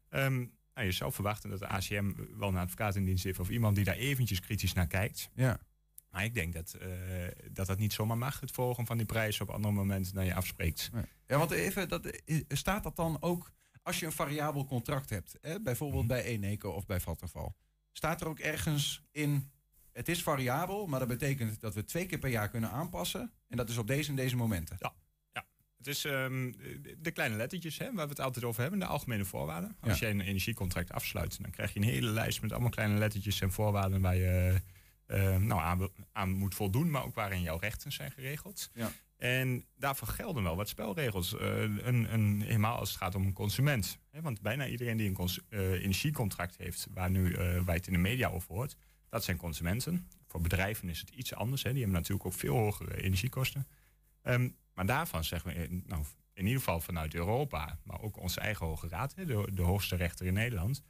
Ehm, nou, je zou verwachten dat de ACM wel een advocaat in dienst heeft of iemand die daar eventjes kritisch naar kijkt. Ja. Maar ik denk dat, eh, dat dat niet zomaar mag, het volgen van die prijs op andere momenten dan je afspreekt. Ja, want even, dat, staat dat dan ook als je een variabel contract hebt? Hè? Bijvoorbeeld bij Eneco of bij Vattenfall. Staat er ook ergens in, het is variabel, maar dat betekent dat we twee keer per jaar kunnen aanpassen. En dat is op deze en deze momenten. Ja. Het is ehm, de- kleine lettertjes hè, waar we het altijd over hebben, de algemene voorwaarden. Als Ja. jij een energiecontract afsluit, dan krijg je een hele lijst met allemaal kleine lettertjes en voorwaarden waar je eh, nou, aan, aan moet voldoen, maar ook waarin jouw rechten zijn geregeld. Ja. En daarvoor gelden wel wat spelregels. Eh, een, een, helemaal als het gaat om een consument. Hè, want bijna iedereen die een eh, energiecontract heeft, waar nu waar je het in de media over hoort, dat zijn consumenten. Voor bedrijven is het iets anders. Hè. Die hebben natuurlijk ook veel hogere energiekosten. Ehm, maar daarvan zeggen we, eh, nou, in ieder geval vanuit Europa, maar ook onze eigen Hoge Raad, de, de hoogste rechter in Nederland,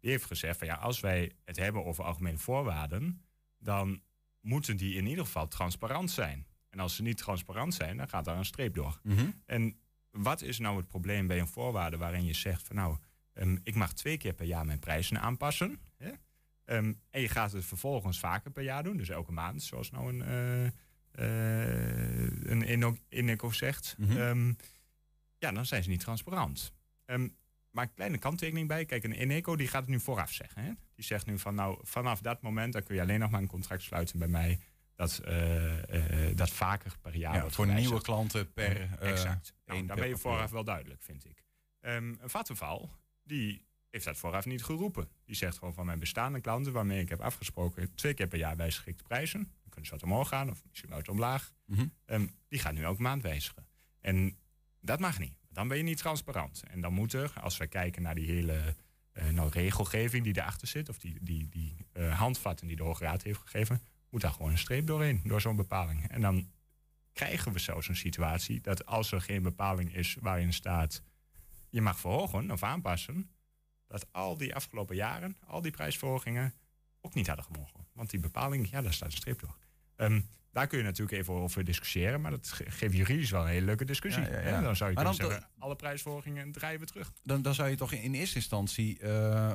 Die heeft gezegd van ja, als wij het hebben over algemene voorwaarden, dan moeten die in ieder geval transparant zijn. En als ze niet transparant zijn, dan gaat daar een streep door. Mhm. En wat is nou het probleem bij een voorwaarde waarin je zegt van nou, ehm, ik mag twee keer per jaar mijn prijzen aanpassen. Hè? Ehm, en je gaat het vervolgens vaker per jaar doen, dus elke maand, zoals nou een, eh, een Ino- Ineco zegt. Mhm. Ehm, ja, dan zijn ze niet transparant. Ehm maar een kleine kanttekening bij. Kijk, een Eneco die gaat het nu vooraf zeggen. Hè? Die zegt nu van nou, vanaf dat moment dan kun je alleen nog maar een contract sluiten bij mij. Dat, eh, eh, dat vaker per jaar Ja, wordt voor nieuwe klanten per, eh, exact. Nou, per ben je vooraf wel duidelijk, vind ik. Ehm een Vattenval, die heeft dat vooraf niet geroepen. Die zegt gewoon van mijn bestaande klanten, waarmee ik heb afgesproken, twee keer per jaar de prijzen. Kunnen ze wat omhoog gaan of misschien wat omlaag. Mhm. Ehm, die gaat nu elke maand wijzigen. En dat mag niet. Dan ben je niet transparant. En dan moet er, als wij kijken naar die hele eh, nou, regelgeving die erachter zit, of die, die, die eh, handvatten die de Hoge Raad heeft gegeven, moet daar gewoon een streep doorheen, door zo'n bepaling. En dan krijgen we zelfs een situatie dat als er geen bepaling is waarin staat je mag verhogen of aanpassen, dat al die afgelopen jaren, al die prijsverhogingen ook niet hadden gemogen. Want die bepaling, ja, daar staat een streep door. Ehm, daar kun je natuurlijk even over discussiëren, maar dat ge- geeft juridisch wel een hele leuke discussie. Ja, ja, hè? ja. Dan zou je kunnen zeggen, alle prijsverhogingen draaien we terug. Dan, dan zou je toch in eerste instantie, eh,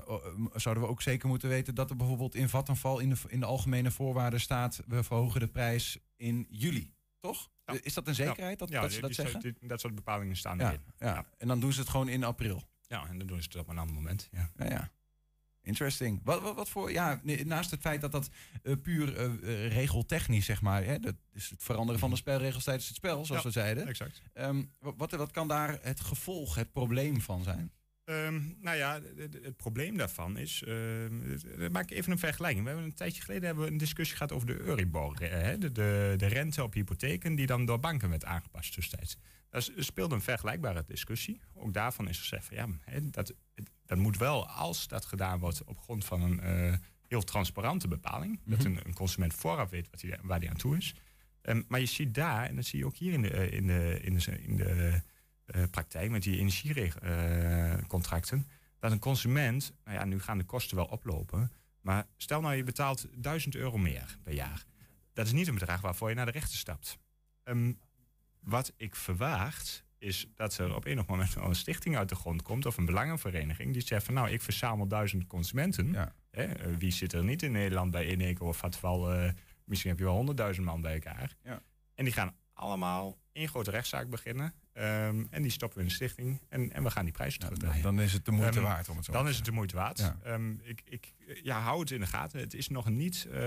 zouden we ook zeker moeten weten dat er bijvoorbeeld in Vattenval in de, in de algemene voorwaarden staat, we verhogen de prijs in juli, toch? Is dat een zekerheid dat, dat ze dat zeggen? die- dat soort bepalingen staan erin. ja. en dan doen ze het gewoon in april. Ja, en dan doen ze het op een ander moment. Ja, ja. Interesting. Wat, wat, wat voor, ja, naast het feit dat dat eh, puur eh, eh, regeltechnisch, zeg maar, hè, dat is het veranderen van de spelregels tijdens het spel, zoals Ja, we zeiden. Exact. Ehm, wa- wat, wat kan daar het gevolg, het probleem van zijn? Ehm, nou ja, het probleem daarvan is. eh, maak even een vergelijking. We hebben een tijdje geleden hebben we een discussie gehad over de Euribor. hè, de, de, de rente op hypotheken die dan door banken werd aangepast tussentijds. Daar s- speelde een vergelijkbare discussie. Ook daarvan is gezegd van ja, hè, dat, het- dat moet wel als dat gedaan wordt op grond van een eh, heel transparante bepaling. Dat Mhm. een, een consument vooraf weet wat hij, waar hij aan toe is. Ehm, maar je ziet daar, en dat zie je ook hier in de, eh, in de, in de, in de eh, praktijk met die energiecontracten, dat een consument, nou ja, nu gaan de kosten wel oplopen, maar stel nou je betaalt 1000 euro meer per jaar. Dat is niet een bedrag waarvoor je naar de rechter stapt. Ehm, wat ik verwacht is dat er op enig moment wel een stichting uit de grond komt of een belangenvereniging die zegt van nou ik verzamel duizend consumenten. Ja. Hè, eh, wie zit er niet in Nederland bij Eneco of Vatval? eh misschien heb je wel honderdduizend man bij elkaar. Ja. En die gaan allemaal één grote rechtszaak beginnen. ehm, en die stoppen we in een stichting. En, en we gaan die prijzen Nou, terugdraaien. dan is het de moeite Ehm, waard om het zo Dan te is het de moeite waard. Ja. Ehm, ik, ik ja, hou het in de gaten. Het is nog niet eh,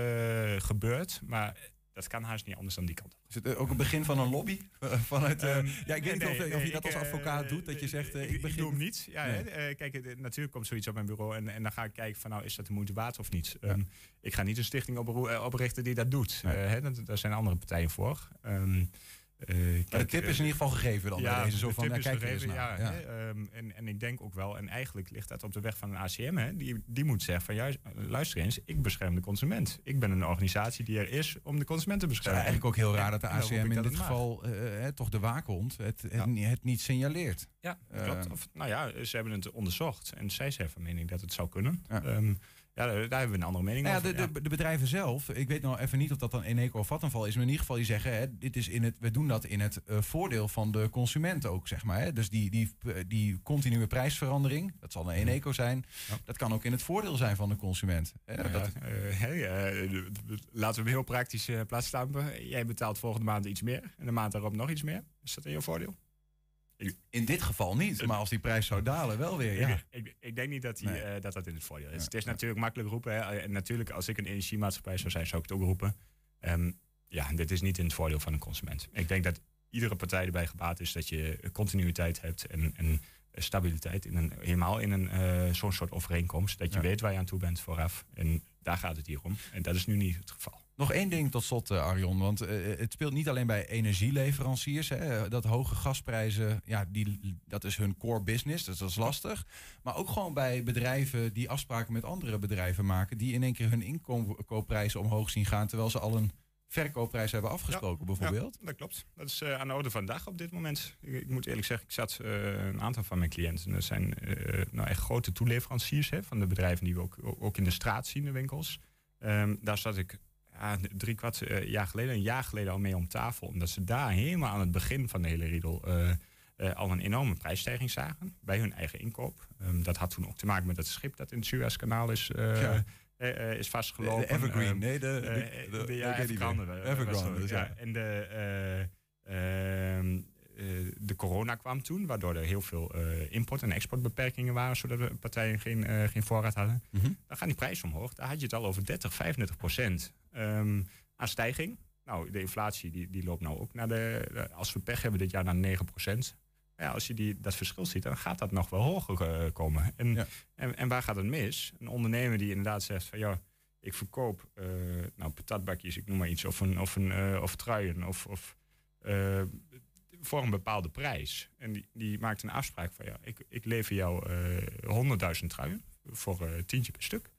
gebeurd. Maar dat kan haast niet anders dan die kant op. Is het eh, ook een begin van een lobby? Eh, Vanuit, Ehm, ja, ik weet niet nee, of, of nee, je dat ik, als advocaat doet, dat je zegt, ik ik, begin... doe hem niet. Ja, Nee. kijk, natuurlijk komt zoiets op mijn bureau en, en dan ga ik kijken van nou is dat de moeite waard of niet. Ehm, ik ga niet een stichting eh, oprichten die dat doet. Hè, dat- daar zijn andere partijen voor. Ehm, eh, Maar de tip eh, is in ieder geval gegeven dan bij deze. Zo de van, tip ja, is kijk gegeven, ja, Ja. ehm, en, en ik denk ook wel, en eigenlijk ligt dat op de weg van een ACM. Hè, die, die moet zeggen van juist, eh, luister eens, ik bescherm de consument. Ik ben een organisatie die er is om de consument te Het is beschermen. eigenlijk ook heel raar dat de ACM in dit geval, eh, eh, toch de waakhond, het, het, het niet signaleert. Ja, Eh, klopt. Of, nou ja, ze hebben het onderzocht en zij zijn van mening dat het zou kunnen. Ja. Ja, ja daar, daar hebben we een andere mening Nou ja, over. de, de, de bedrijven zelf, ik weet nou even niet of dat dan Eneco of Vattenfall is, maar in ieder geval die zeggen, hè, dit is in het, we doen dat in het eh, voordeel van de consument ook, zeg maar. Hè. Dus die, die, die continue prijsverandering, dat zal een Eneco zijn, Ja. dat kan ook in het voordeel zijn van de consument. Hè. Ja, dat, eh, hey, eh, laten we hem heel praktisch plaats stampen. Jij betaalt volgende maand iets meer en de maand daarop nog iets meer. Is dat in je voordeel? In dit geval niet, maar als die prijs zou dalen, wel weer. Ja. Ik, ik, denk niet dat, die, Nee. eh, dat dat in het voordeel is. Ja, Het is ja. natuurlijk makkelijk roepen. Hè. En natuurlijk, als ik een energiemaatschappij zou zijn, zou ik het ook roepen. Ehm, ja, dit is niet in het voordeel van een consument. Ik denk dat iedere partij erbij gebaat is dat je continuïteit hebt en, en stabiliteit in een, helemaal in een eh, zo'n soort overeenkomst. Dat je weet waar je aan toe bent vooraf. En daar gaat het hier om. En dat is nu niet het geval. Nog één ding tot slot, eh, Arjon. Want eh, het speelt niet alleen bij energieleveranciers. Hè, dat hoge gasprijzen, ja, die, dat is hun core business. Dus dat is lastig. Maar ook gewoon bij bedrijven die afspraken met andere bedrijven maken. Die in één keer hun inkoopprijzen omhoog zien gaan. Terwijl ze al een verkoopprijs hebben afgesproken, bijvoorbeeld. Ja, dat klopt. Dat is eh, aan de orde van de dag op dit moment. Ik, ik moet eerlijk zeggen, ik zat eh, een aantal van mijn cliënten. Dat zijn eh, nou echt grote toeleveranciers hè, van de bedrijven die we ook, ook in de straat zien, de winkels. Ehm, daar zat ik ja, drie kwart eh, jaar geleden, een jaar geleden al mee om tafel. Omdat ze daar helemaal aan het begin van de hele riedel eh, eh, al een enorme prijsstijging zagen bij hun eigen inkoop. Ehm, dat had toen ook te maken met het schip dat in het Suezkanaal is, Ja. is vastgelopen. De Evergreen, Ehm, nee, de- de- de- ja, Evergrande. Evergrande, dus ja. En de, eh, ehm, eh, de corona kwam toen, waardoor er heel veel import- en exportbeperkingen waren, zodat de partijen geen, geen voorraad hadden. Mhm. Dan gaan die prijzen omhoog. Daar had je het al over 30, 35 procent ehm, aan stijging. Nou, de inflatie die, die loopt nou ook naar de, als we pech hebben dit jaar naar 9 procent. Ja, als je die, dat verschil ziet, dan gaat dat nog wel hoger eh, komen. En, en, en waar gaat het mis? Een ondernemer die inderdaad zegt van ja, ik verkoop eh, nou, patatbakjes, ik noem maar iets, of, een, of, een, eh, of truien, of, of voor een bepaalde prijs. En die, die maakt een afspraak van ja, ik, ik lever jou eh 100.000 truien voor tientje per stuk.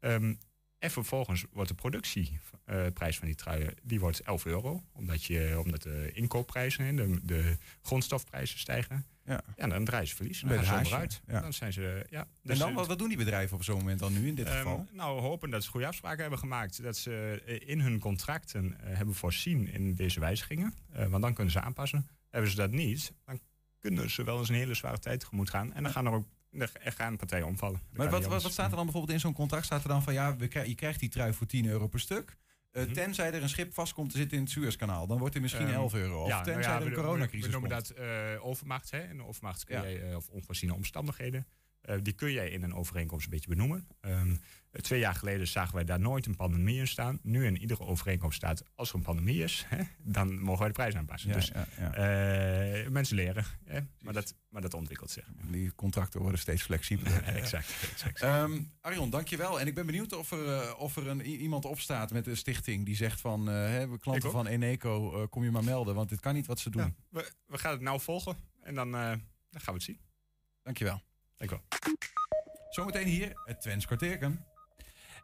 Ehm, en vervolgens wordt de productieprijs van die truien die wordt 11 euro. Omdat, je, omdat de inkoopprijzen en de, de grondstofprijzen stijgen. Ja. ja, dan draaien ze verlies. Dan gaan ze onderuit. ja. Dan zijn ze, ja. en Dus, dan, eh, wat, wat doen die bedrijven op zo'n moment dan nu in dit Ehm, geval? nou, hopen dat ze goede afspraken hebben gemaakt. Dat ze eh, in hun contracten eh, hebben voorzien in deze wijzigingen. Want dan kunnen ze aanpassen. Hebben ze dat niet, dan kunnen ze wel eens een hele zware tijd tegemoet gaan. En dan gaan er ook er gaan partijen omvallen. Dat Maar wat, wat, wat staat er dan bijvoorbeeld in zo'n contract? Staat er dan van ja, we je krijgt die trui voor 10 euro per stuk. Eh, Mhm. Tenzij er een schip vast komt te zitten in het Suezkanaal. Dan wordt het misschien Ehm, 11 euro. Of ja, nou tenzij ja, er een we- we- coronacrisis We noemen komt. dat eh, overmacht. Hè? En overmacht kun Ja. jij, eh, of onvoorziene omstandigheden. Eh, die kun jij in een overeenkomst een beetje benoemen. Ehm, eh, twee jaar geleden zagen wij daar nooit een pandemie in staan. Nu in iedere overeenkomst staat, als er een pandemie is, hè, dan mogen wij de prijs aanpassen. Ja, dus ja, ja. eh, mensen leren. Hè? Maar, dat, maar dat ontwikkelt zich. Die contracten worden steeds flexibeler. exact. exact. Ehm, Arjon, dankjewel. En ik ben benieuwd of er, eh, of er een, iemand opstaat met een stichting die zegt van... eh, hè, klanten van Eneco, kom je maar melden. Want dit kan niet wat ze doen. We, we gaan het nou volgen en dan, dan gaan we het zien. Dankjewel. Dankjewel. Zometeen hier het Twents kwartierken.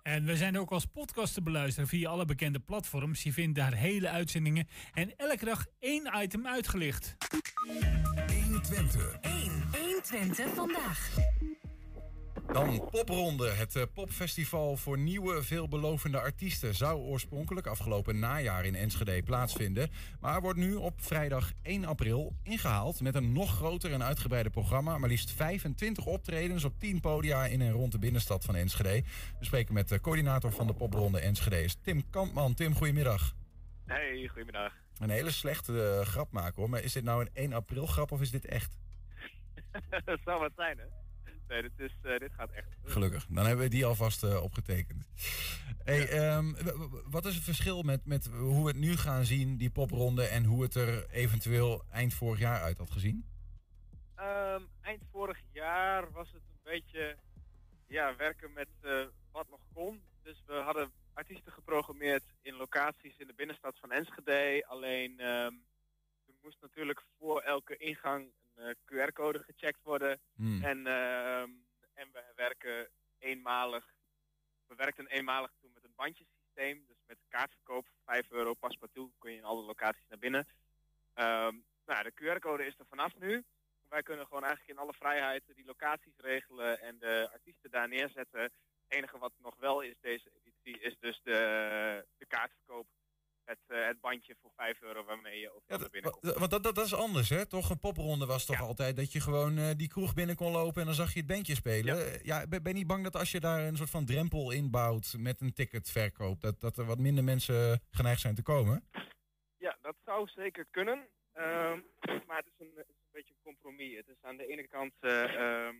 En we zijn ook als podcast te beluisteren via alle bekende platforms. Je vindt daar hele uitzendingen en elke dag één item uitgelicht. 120. 1. 120 vandaag. Dan Popronde, het eh, popfestival voor nieuwe, veelbelovende artiesten. Zou oorspronkelijk afgelopen najaar in Enschede plaatsvinden. Maar wordt nu op vrijdag 1 april ingehaald met een nog groter en uitgebreider programma. Maar liefst 25 optredens op 10 podia in en rond de binnenstad van Enschede. We spreken met de coördinator van de Popronde Enschede, Tim Kampman. Tim, goedemiddag. Hey, goedemiddag. Een hele slechte eh, grap maken hoor, maar is dit nou een 1 april grap of is dit echt? dat zou wat zijn, hè? Nee, dit, is, eh, dit gaat echt. Gelukkig. Dan hebben we die alvast eh, opgetekend. Hey, ehm, wat is het verschil met, met hoe we het nu gaan zien, die popronde, en hoe het er eventueel eind vorig jaar uit had gezien? Ehm, eind vorig jaar was het een beetje ja, werken met eh, wat nog kon. Dus we hadden artiesten geprogrammeerd in locaties in de binnenstad van Enschede. Alleen ehm toen moest natuurlijk voor elke ingang een eh, QR-code gecheckt worden. Hmm. En, ehm, en we werken eenmalig. We werkten eenmalig toen met een bandjesysteem. Dus met kaartverkoop, 5 euro paspartout, kun je in alle locaties naar binnen. Ehm, nou, de QR-code is er vanaf nu. Wij kunnen gewoon eigenlijk in alle vrijheid die locaties regelen en de artiesten daar neerzetten. Het enige wat nog wel is deze editie is dus de, de kaartverkoop. Het, eh, het bandje voor 5 euro waarmee je overal naar binnen komt. Want dat, dat, dat is anders, hè? Toch? Een popronde was toch altijd dat je gewoon eh, die kroeg binnen kon lopen en dan zag je het bandje spelen. Ja. ben, ben je niet bang dat als je daar een soort van drempel inbouwt met een ticketverkoop, dat, dat er wat minder mensen geneigd zijn te komen? Ja, dat zou zeker kunnen. Ehm, maar het is, een, het is een beetje een compromis. Het is aan de ene kant... eh, ehm,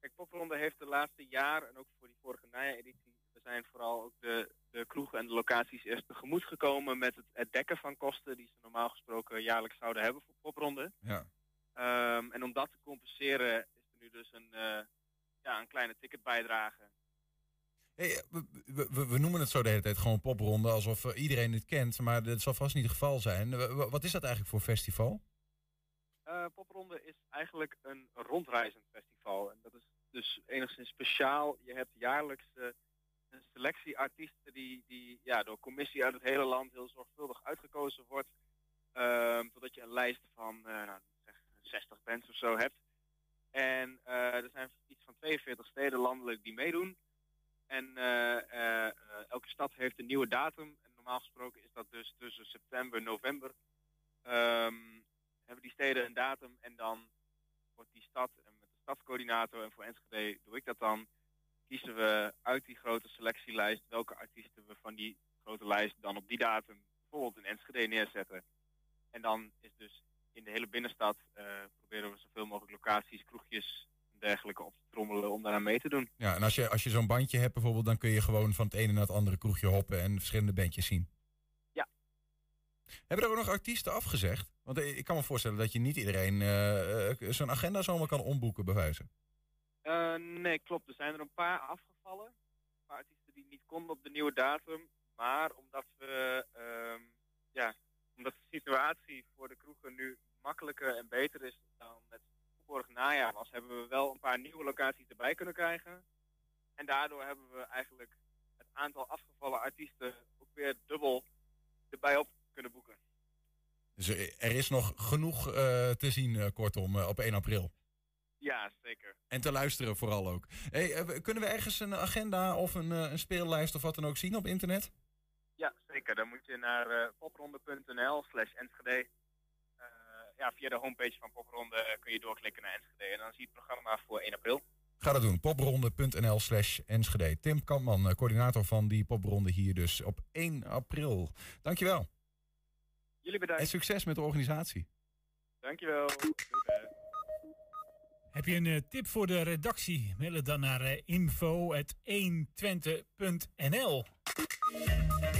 kijk, Popronde heeft de laatste jaar, en ook voor die vorige najaar-editie... we zijn vooral ook de, de kroegen en de locaties eerst tegemoet gekomen... met het, het dekken van kosten die ze normaal gesproken jaarlijks zouden hebben voor Popronde. Ja. Ehm, en om dat te compenseren is er nu dus een, eh, ja, een kleine ticketbijdrage. Hey, we, we, we- we noemen het zo de hele tijd gewoon popronde, alsof eh, iedereen het kent, maar dat zal vast niet het geval zijn. Wat is dat eigenlijk voor festival? Eh, Popronde is eigenlijk een rondreizend festival. En dat is dus enigszins speciaal. Je hebt jaarlijks eh, een selectie artiesten die, die ja, door commissie uit het hele land heel zorgvuldig uitgekozen wordt. Ehm, totdat je een lijst van eh, nou, zeg 60 bands of zo hebt. En eh, er zijn iets van 42 steden landelijk die meedoen. En eh, elke stad heeft een nieuwe datum. En normaal gesproken is dat dus tussen september en november. Ehm, hebben die steden een datum en dan wordt die stad en met de stadscoördinator en voor Enschede doe ik dat dan. Kiezen we uit die grote selectielijst welke artiesten we van die grote lijst dan op die datum bijvoorbeeld in Enschede neerzetten. En dan is dus in de hele binnenstad eh, proberen we zoveel mogelijk locaties, kroegjes en dergelijke op te trommelen om daaraan mee te doen. Ja, en als je, als je zo'n bandje hebt bijvoorbeeld, dan kun je gewoon van het ene naar het andere kroegje hoppen en verschillende bandjes zien. Ja. Hebben er ook nog artiesten afgezegd? Want eh, ik kan me voorstellen dat je niet iedereen eh, eh, zo'n agenda zomaar kan omboeken, bij wijze. Eh, nee, klopt. Er zijn er een paar afgevallen. Een paar artiesten die niet konden op de nieuwe datum. Maar omdat we, ehm, ja, omdat de situatie voor de kroegen nu makkelijker en beter is dan het vorig najaar was, hebben we wel een paar nieuwe locaties erbij kunnen krijgen. En daardoor hebben we eigenlijk het aantal afgevallen artiesten ook weer dubbel erbij op kunnen boeken. Dus er is nog genoeg eh, te zien, eh, kortom, op 1 april. Ja, zeker. En te luisteren vooral ook. Hey, eh, kunnen we ergens een agenda of een, eh, een speellijst of wat dan ook zien op internet? Ja, zeker. Dan moet je naar eh, popronde.nl slash Enschede. Ja, via de homepage van Popronde kun je doorklikken naar Enschede. En dan zie je het programma voor 1 april. Ga dat doen. Popronde.nl slash Enschede. Tim Kampman, coördinator van die popronde hier dus op 1 april. Dankjewel. Jullie bedankt. En succes met de organisatie. Dankjewel. Doei, Heb je een eh, tip voor de redactie? Mail het dan naar uh, info.120.nl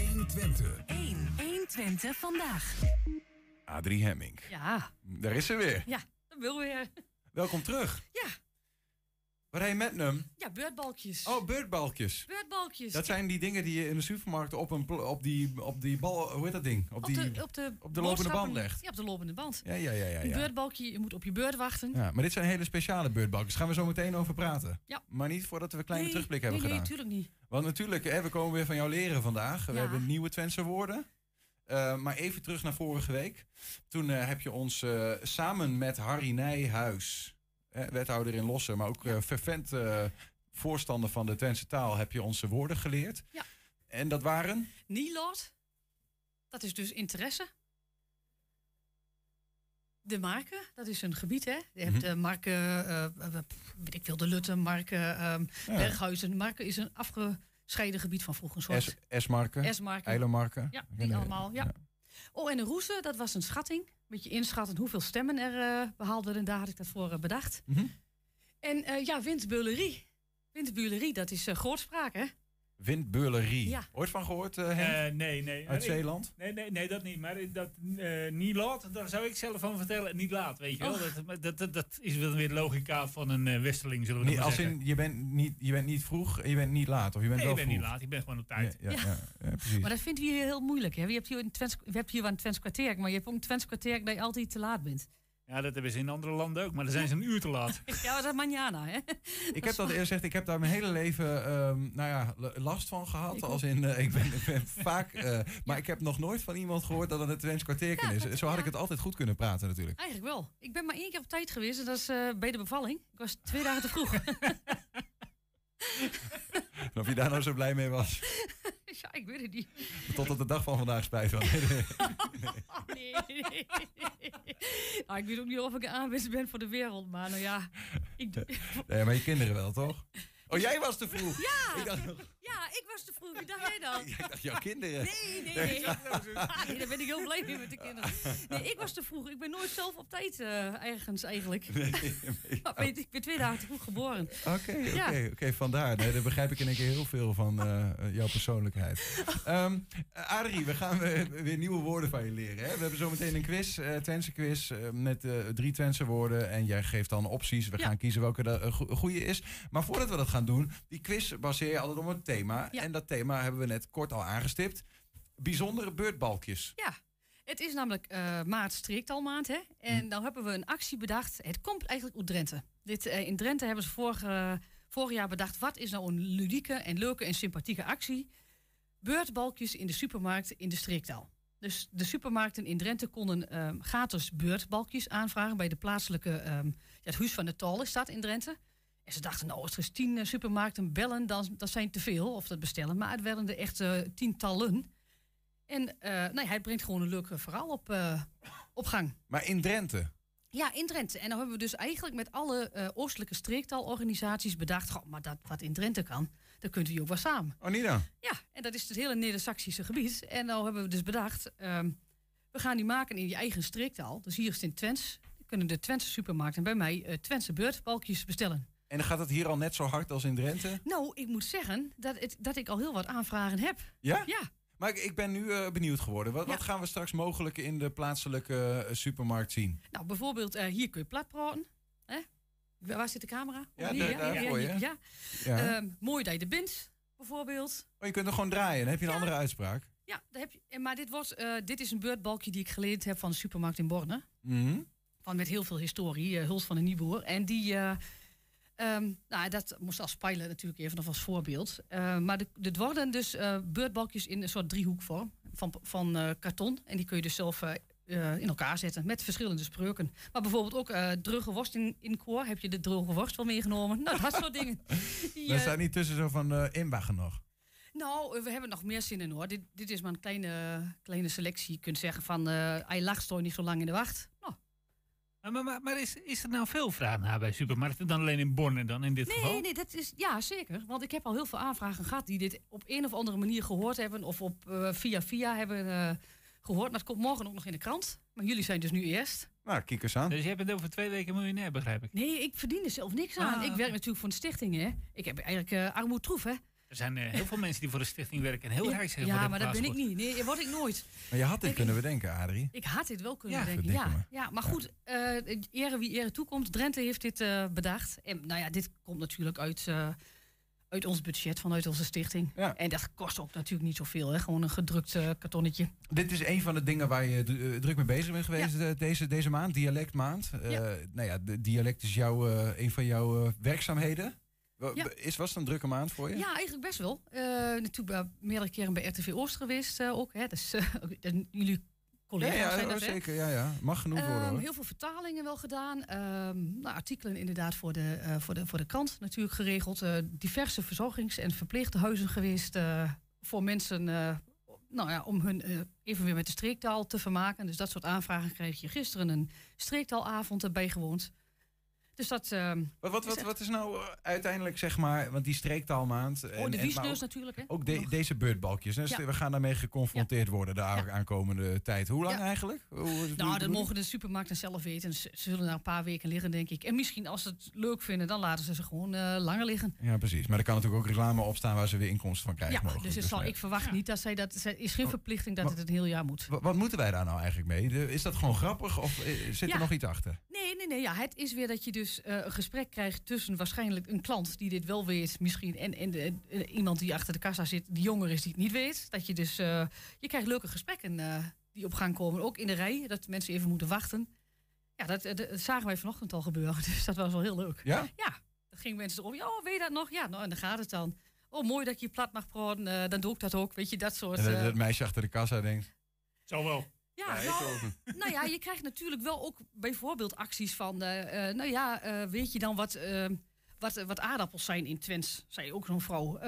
120. 1, 120 vandaag. Adrie Hemming. Ja, Daar is ze weer. ja, dat wil weer. Welkom terug. Ja. Waar hij met hem? Ja, beurtbalkjes. Oh, beurtbalkjes. Beurtbalkjes. Dat zijn die dingen die je in de supermarkt op, een, op, die, op die bal, hoe heet dat ding? Op, op, die, de, op, de, op de lopende band legt. Ja, op de lopende band. Ja, ja, ja, ja. Een ja. beurtbalkje, je moet op je beurt wachten. Ja, maar dit zijn hele speciale beurtbalkjes. Daar gaan we zo meteen over praten. Ja. Maar niet voordat we een kleine nee, terugblik nee, hebben nee, gedaan. natuurlijk niet. Want natuurlijk, hè, we komen weer van jou leren vandaag. We hebben nieuwe Twentse woorden. Eh, maar even terug naar vorige week. Toen eh, heb je ons eh, samen met Harry Nijhuis, eh, wethouder in Lossen, maar ook eh fervent eh, voorstander van de Twentse taal, heb je onze woorden geleerd. Ja. En dat waren? Nilot, dat is dus interesse. De Marken, dat is een gebied, hè? Je hebt Mhm. de Marken, eh, eh, weet ik veel, de Lutten, Marken, ehm, Ja. Berghuizen. Marken is een afgescheiden gebied van vroeger. Een soort S- S-marken, S-marken. Eilenmarken. Ja, die allemaal, ja. Oh, en een roeze, dat was een schatting. Een beetje inschatten hoeveel stemmen er eh, behaald werden. Daar had ik dat voor eh, bedacht. Mhm. En eh, ja, windbeulerie. Windbeulerie, dat is grootspraak, hè? Windbeulerie. Ja. Ooit van gehoord, eh, Henk? Eh, nee, nee. Uit Ik- Zeeland? Nee, nee, nee, dat niet. Maar dat eh, niet laat, daar zou ik zelf van vertellen. Niet laat, weet je wel. Oh. Dat, dat, dat, dat is wel weer de logica van een westerling, zullen we als zeggen. in, je bent, niet, je bent niet vroeg en je bent niet laat. Of je bent nee, wel ik ben vroeg. niet laat. Ik ben gewoon op tijd. Ja, ja, Ja. ja, ja, precies. Maar dat vinden we hier heel moeilijk. Hè? Je hebt hier een Twents, we hebben hier wel een Twents kwartier, maar je hebt ook een Twents kwartier dat je altijd te laat bent. Ja, dat hebben ze in andere landen ook. Maar dan zijn ze een uur te laat. Ja, maar dat is manjana, hè? Ik heb dat eerst gezegd, ik heb daar mijn hele leven ehm, nou ja, last van gehad. Ik als in, eh, ik, ben, ik ben vaak, eh, maar ik heb nog nooit van iemand gehoord dat het een Twents kwartierken Ja, is. Zo had ik het altijd goed kunnen praten natuurlijk. Eigenlijk wel. Ik ben maar één keer op tijd geweest en dat is eh, bij de bevalling. Ik was twee dagen te vroeg. En of je daar nou zo blij mee was, ja, ik weet het niet. tot op de dag van vandaag spijt van. Nee, nee. Nou, ik weet ook niet of ik een aanwezig ben voor de wereld, maar nou ja. Ik, Nee, maar je kinderen wel, toch? Oh, jij was te vroeg. Ja! Ik dacht, Ja, ik was te vroeg. Wie dacht jij dan? ik dacht jouw kinderen. Nee, nee, nee. Nee, daar ben ik heel blij mee met de kinderen. Nee, ik was te vroeg. Ik ben nooit zelf op tijd eh, ergens eigenlijk. Nee, nee. Maar ik ben twee dagen te vroeg geboren. Oké, oké, Ja. oké, vandaar. Nee, daar begrijp ik in één keer heel veel van eh, jouw persoonlijkheid. Ehm Adrie, we gaan weer, nieuwe woorden van je leren. Hè? We hebben zometeen een quiz, eh Twentse quiz, eh, met eh, drie Twentse woorden. En jij geeft dan opties. We Ja. gaan kiezen welke de eh, go- goede is. Maar voordat we dat gaan doen, die quiz baseer je altijd op een thema. Ja. En dat thema hebben we net kort al aangestipt. Bijzondere beurtbalkjes. Ja, het is namelijk eh maart streektalmaand. Hè? En nou hebben we een actie bedacht. Het komt eigenlijk uit Drenthe. Dit, eh, in Drenthe hebben ze vorige, vorig jaar bedacht, wat is nou een ludieke en leuke en sympathieke actie? Beurtbalkjes in de supermarkt in de streektaal. Dus de supermarkten in Drenthe konden ehm, gratis beurtbalkjes aanvragen bij de plaatselijke, ehm, ja, het Huis van de Tal is dat in Drenthe. En ze dachten, nou, als er eens tien eh, supermarkten bellen, dan dat zijn te veel, of dat bestellen. Maar het werden er echt eh, tientallen. En eh, nee, hij brengt gewoon een leuk verhaal op, op gang. Maar in Drenthe? Ja, in Drenthe. En dan hebben we dus eigenlijk met alle oostelijke streektaalorganisaties bedacht... Goh, maar dat wat in Drenthe kan, dan kunt u ook wel samen. Oh, niet dan? Ja, en dat is het hele Neder-Saxische gebied. En nou hebben we dus bedacht, ehm, we gaan die maken in je eigen streektaal. Dus hier is het in Twents. Dan kunnen de Twentse supermarkten bij mij Twentse beurtbalkjes bestellen. En gaat het hier al net zo hard als in Drenthe? Nou, ik moet zeggen dat, het, dat ik al heel wat aanvragen heb. Ja? Ja. Maar ik, ik ben nu eh, benieuwd geworden. Wat, wat gaan we straks mogelijk in de plaatselijke eh, supermarkt zien? Nou, bijvoorbeeld eh, hier kun je plat praten. Hè? Waar zit de camera? Ja, Hier, daar- hier, ja. Ja. Ehm, mooi dat je er bent, bijvoorbeeld. Oh, je kunt er gewoon draaien. Dan heb je een andere uitspraak. Ja, daar heb je, maar dit, wordt, dit is een beurtbalkje die ik geleend heb van de supermarkt in Borne. Mhm. Van met heel veel historie, Huls van de Nieuwboer. En die, eh, ehm, nou, dat moest als spijlen natuurlijk even nog als voorbeeld. Eh, maar de- dit worden dus eh, beurtbalkjes in een soort driehoekvorm van, van eh, karton. En die kun je dus zelf eh, in elkaar zetten met verschillende spreuken. Maar bijvoorbeeld ook eh droge worst in, in koor. Heb je de droge worst wel meegenomen? Nou, dat soort dingen. Die, eh, staat niet tussen zo van eh inbaggen nog. nou, we hebben nog meer zinnen hoor. Dit, dit is maar een kleine, kleine selectie. Je kunt zeggen van, hij lag niet zo lang in de wacht. Nou, Maar, maar, maar, is, is er nou veel vraag naar bij supermarkten dan alleen in Borne dan in dit geval? nee, nee, dat is, ja zeker. Want ik heb al heel veel aanvragen gehad die dit op een of andere manier gehoord hebben. Of op eh, via via hebben eh, gehoord. Maar het komt morgen ook nog in de krant. Maar jullie zijn dus nu eerst. Nou, kijk eens aan. Dus je bent over twee weken miljonair, begrijp ik. Nee, ik verdien er zelf niks aan. Ah, ik werk natuurlijk voor een stichting, hè. Ik heb eigenlijk eh armoedtroef, hè. Er zijn eh, heel veel mensen die voor de stichting werken en heel Ja, rijk zijn. Ja, maar dat ben ik niet. Nee, dat word ik nooit. Maar je had dit Ik- kunnen bedenken, Adrie. Ik had dit wel kunnen Ja, bedenken, ja. ja. Maar goed, eh ere wie ere toekomt. Drenthe heeft dit eh, bedacht. En nou ja, dit komt natuurlijk uit, eh, uit ons budget, vanuit onze stichting. En dat kost ook natuurlijk niet zoveel, hè. Gewoon een gedrukt kartonnetje. Dit is een van de dingen waar je dru- druk mee bezig bent geweest deze, deze maand, dialectmaand. Eh, Ja. Nou ja, de dialect is jouw, eh, een van jouw eh, werkzaamheden. Ja. Is, was het een drukke maand voor je? Ja, eigenlijk best wel. Eh, natuurlijk meerdere keren bij RTV Oost geweest eh, ook. Hè. Dus, eh, jullie collega's ja, ja, zijn oh, dat, hè. zeker. Ja, ja. Mag genoemd worden Ehm, hoor. heel veel vertalingen wel gedaan. Ehm, nou, artikelen inderdaad voor de, voor, de, voor de krant natuurlijk geregeld. Diverse verzorgings- en verpleeghuizen geweest voor mensen. nou ja, om hun even weer met de streektaal te vermaken. Dus dat soort aanvragen kreeg je gisteren een streektaalavond erbij gewoond. Dus dat. ehm, Wat, wat, is wat, wat is nou eh, uiteindelijk, zeg maar, want die streektaalmaand... en- Oh, de wiesneus natuurlijk, hè? Ook de- deze beurtbalkjes. Dus Ja. We gaan daarmee geconfronteerd worden de aankomende tijd. Hoe lang Ja. eigenlijk? Hoe, hoe- hoe- Nou, dat mogen de supermarkten zelf weten. Ze zullen daar een paar weken liggen, denk ik. En misschien als ze het leuk vinden, dan laten ze ze gewoon eh, langer liggen. Ja, precies. Maar er kan natuurlijk ook reclame op staan waar ze weer inkomsten van krijgen. Ja, mogelijk. dus het zal, nee. ik verwacht niet dat zij dat. Is geen verplichting dat maar- het een heel jaar moet. Wa- Wat moeten wij daar nou eigenlijk mee? De- Is dat gewoon grappig of eh, zit Ja. er nog iets achter? Nee, nee, nee. Ja, het is weer dat je dus eh, een gesprek krijgt tussen waarschijnlijk een klant die dit wel weet, misschien, en, en de- eh, iemand die achter de kassa zit, die jonger is, die het niet weet. Dat je dus, eh, je krijgt leuke gesprekken eh, die op gang komen. Ook in de rij, dat mensen even moeten wachten. Ja, dat, eh, dat zagen wij vanochtend al gebeuren. Dus dat was wel heel leuk. Ja? Ja. Dan gingen mensen erom, ja, oh, weet je dat nog? Ja, nou, en dan gaat het dan. Oh, mooi dat je plat mag praten. eh, dan doe ik dat ook. Weet je, dat soort... En dat, eh, dat meisje achter de kassa denkt... Zo wel. Ja, nou, nou ja, je krijgt natuurlijk wel ook bijvoorbeeld acties van... eh, eh, nou ja, eh, weet je dan wat, wat, wat aardappels zijn in Twents? Zei ook zo'n vrouw.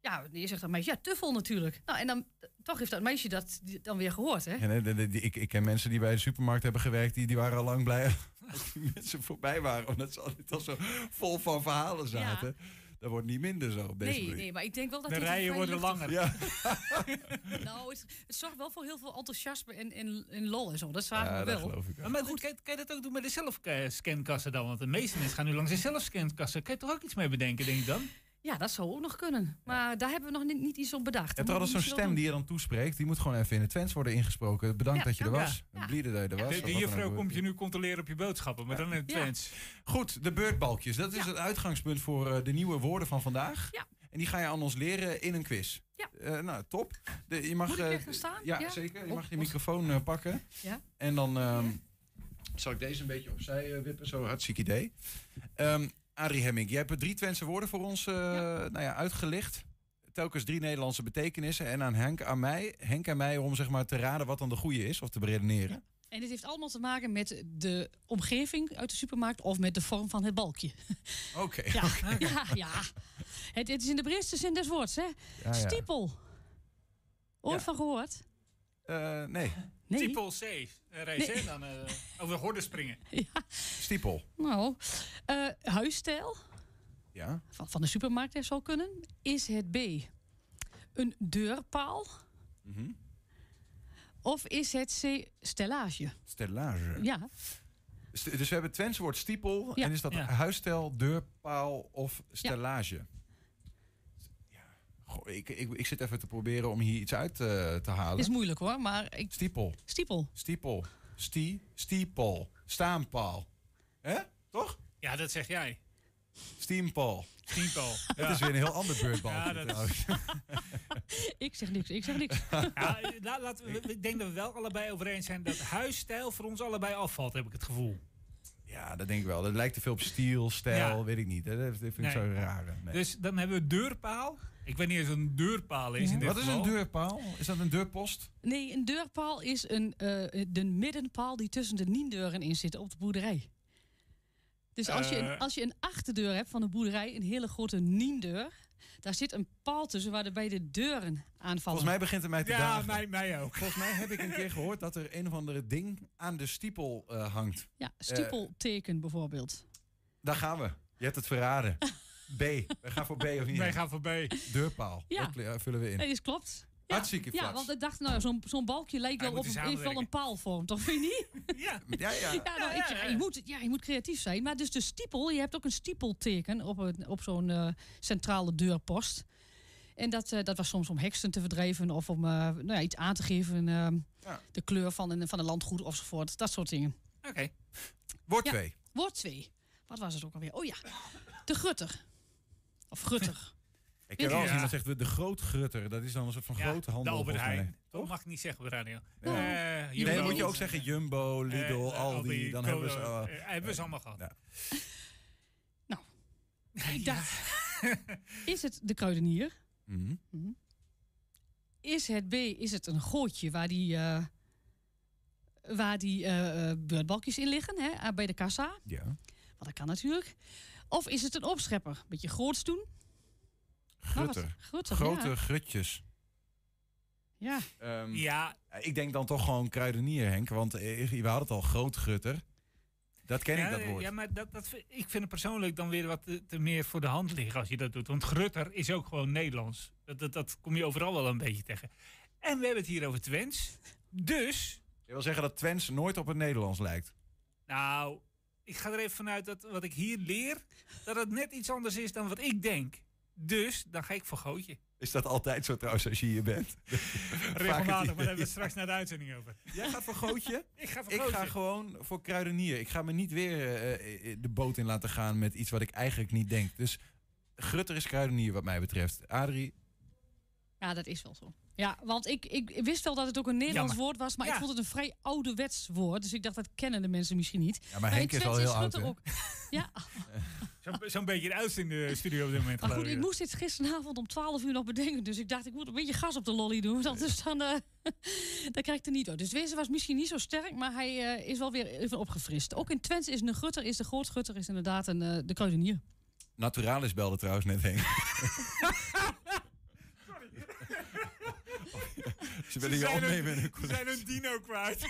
Ja, nee, zegt dat meisje, ja, tuffel natuurlijk. Nou, en dan toch heeft dat meisje dat dan weer gehoord, hè? Ja, nee, de- de- die- ik, ik ken mensen die bij de supermarkt hebben gewerkt, die, die waren al lang blij als die mensen voorbij waren. Omdat ze altijd al zo vol van verhalen zaten. Dat wordt niet minder zo op deze Nee, manier. nee, maar ik denk wel dat De rijen worden langer. Ja. nou, het, het zorgt wel voor heel veel enthousiasme en, en, en lol en zo. Dat zagen Ja, we wel. geloof ik wel. Maar, maar kan, kan je dat ook doen met de zelfscankassen dan? Want de meeste mensen gaan nu langs de zelfscankassen. Kan je toch ook iets mee bedenken, denk ik dan? Ja, dat zou ook nog kunnen. Maar daar hebben we nog niet, niet iets op bedacht. Je er altijd zo'n stem die je dan toespreekt. Die moet gewoon even in het Twents worden ingesproken. Bedankt Ja, dat je er ja. was. Blieden dat je er was. De, de juffrouw komt je nu controleren op je boodschappen, maar dan in het Ja. Twents. Goed, de beurtbalkjes. Dat is het uitgangspunt voor eh, de nieuwe woorden van vandaag. Ja. En die ga je aan ons leren in een quiz. Ja. Eh, nou, top. De, je mag, Moet ik eh, staan? Ja, Ja? zeker. Je mag was- microfoon pakken. Ja. En dan ehm, zal ik deze een beetje opzij wippen. Zo, hartstikke idee. Ehm, Arie Hemming, jij hebt drie Twentse woorden voor ons eh, Nou ja, uitgelicht. Telkens drie Nederlandse betekenissen. En aan Henk, aan mij, Henk en mij om zeg maar, te raden wat dan de goede is of te beredeneren. En dit heeft allemaal te maken met de omgeving uit de supermarkt of met de vorm van het balkje. Oké. Ja, ja, ja. Het, het is in de breedste zin des woords, hè? Ja. Stiepel. Ooit van gehoord? Eh, nee. Nee. Typel C. eh, race, hè? Dan eh, over de horden springen. Stiepel. Nou, eh, huisstijl Ja. van, van de supermarkt zou kunnen. Is het B een deurpaal? Mhm. Of is het C stellage? Stellage. Ja, St- Dus we hebben het Twentse woord stiepel. Ja. En is dat Ja. huisstijl, deurpaal of stellage? Ik, ik, ik zit even te proberen om hier iets uit eh, te halen. is moeilijk hoor, maar ik, Stiepel. stiepel. Stiepel. Stie, stiepel. Staanpaal. Hè? Toch? Ja, dat zeg jij. Steampaal. Stiepel. Het is weer een heel ander beurtbal. Ja, dat trouwens. Ik zeg niks, ik zeg niks. Ja, eh, la- laten we, ik denk dat we wel allebei over eens zijn dat huisstijl voor ons allebei afvalt, heb ik het gevoel. Ja, dat denk ik wel. Dat lijkt te veel op stiel, stijl, Ja. weet ik niet. Dat dat vind ik Nee. zo raar. Nee. Dus dan hebben we deurpaal. Ik weet niet of het een deurpaal is in dit Wat is een deurpaal? Is dat een deurpost? Nee, een deurpaal is een, eh, de middenpaal die tussen de niendeuren in zit op de boerderij. Dus als, je een, Eh. als je een achterdeur hebt van een boerderij, een hele grote niendeur, daar zit een paal tussen waar de beide deuren aanvallen. Volgens mij begint het mij te Ja, dagen. mij, mij ook. Volgens mij heb ik een keer gehoord dat er een of andere ding aan de stiepel eh, hangt. Ja, stiepelteken bijvoorbeeld. Daar gaan we. Je hebt het verraden. B. Wij gaan voor B of niet? Wij gaan voor B. Deurpaal. Ja. Dat vullen we in. Nee, dat klopt. Ja, Hartstikke Ja, flats. want ik dacht, nou, zo'n zo'n balkje lijkt wel op moeten een, heeft wel een paalvorm, toch? Vind je niet? Ja. Ja, ja. Ja, nou, ik ja, je, moet, ja, je moet creatief zijn. Maar dus de stiepel, je hebt ook een stiepelteken op, een, op zo'n eh, centrale deurpost. En dat, eh, dat was soms om heksen te verdrijven of om eh, nou ja, iets aan te geven. eh, Ja. De kleur van een, van een landgoed enzovoort. Dat soort dingen. Oké. Woord Ja. 2. Woord 2. Wat was het ook alweer? Oh ja, de gutter. Of gutter. Ik heb wel eens iemand zegt de, de grootgrutter. Dat is dan een soort van Ja, grote de handel. Albert. Heijn. Dat mag ik niet zeggen op de radio. Ja. Eh, Nee, dan moet je ook zeggen Jumbo, Lidl, Eh, Aldi. Dan hebben we ze... Eh, eh, hebben we ze allemaal gehad. Dacht, is het de kruidenier? mhm. Is het B, is het een gootje waar die, eh, waar die eh, eh, beurtbalkjes in liggen, hè, eh, bij de kassa? Ja. Want dat kan natuurlijk. Of is het een opschepper? Beetje groots doen? Grutter. Grutter, Grote ja. grutjes. Ja. Ehm, Ja, Ik denk dan toch gewoon kruidenier, Henk. Want eh, we hadden het al, grootgrutter. Dat ken ja, ik, dat woord. Ja, maar dat, dat, ik vind het persoonlijk dan weer wat te, te meer voor de hand liggen als je dat doet. Want grutter is ook gewoon Nederlands. Dat, dat, dat kom je overal wel een beetje tegen. En we hebben het hier over Twents. Dus, Je wil zeggen dat Twents nooit op het Nederlands lijkt. nou, ik ga er even vanuit dat wat ik hier leer, dat het net iets anders is dan wat ik denk. Dus, dan ga ik voor Gootje. Is dat altijd zo trouwens als je hier bent? Regelmatig, maar daar hebben we straks naar de uitzending over. Jij gaat voor Gootje? Ik ga voor Ik Gootje. ga gewoon voor kruidenier. Ik ga me niet weer eh, eh, de boot in laten gaan met iets wat ik eigenlijk niet denk. Dus Grutter is kruidenier wat mij betreft. Adrie, ja, dat is wel zo. Ja, want ik, ik wist wel dat het ook een Nederlands Jammer. woord was, maar ik vond het een vrij ouderwets woord. Dus ik dacht, dat kennen de mensen misschien niet. ja, maar in Henk is al heel oud, ook. Ja, Zo'n beetje de oudste in de studio op dit moment. maar goed, ik moest dit gisteravond om 12 uur nog bedenken. Dus ik dacht, ik moet een beetje gas op de lolly doen. Want anders dan, eh dan krijg ik er niet uit. Dus deze was misschien niet zo sterk, maar hij eh, is wel weer even opgefrist. Ook in Twents is een gutter, is de grootgutter, is inderdaad een, eh, de kruidenier. Naturalis belde trouwens net Henk. Ze willen je zijn opnemen in hun- een Ze zijn hun dino kwijt.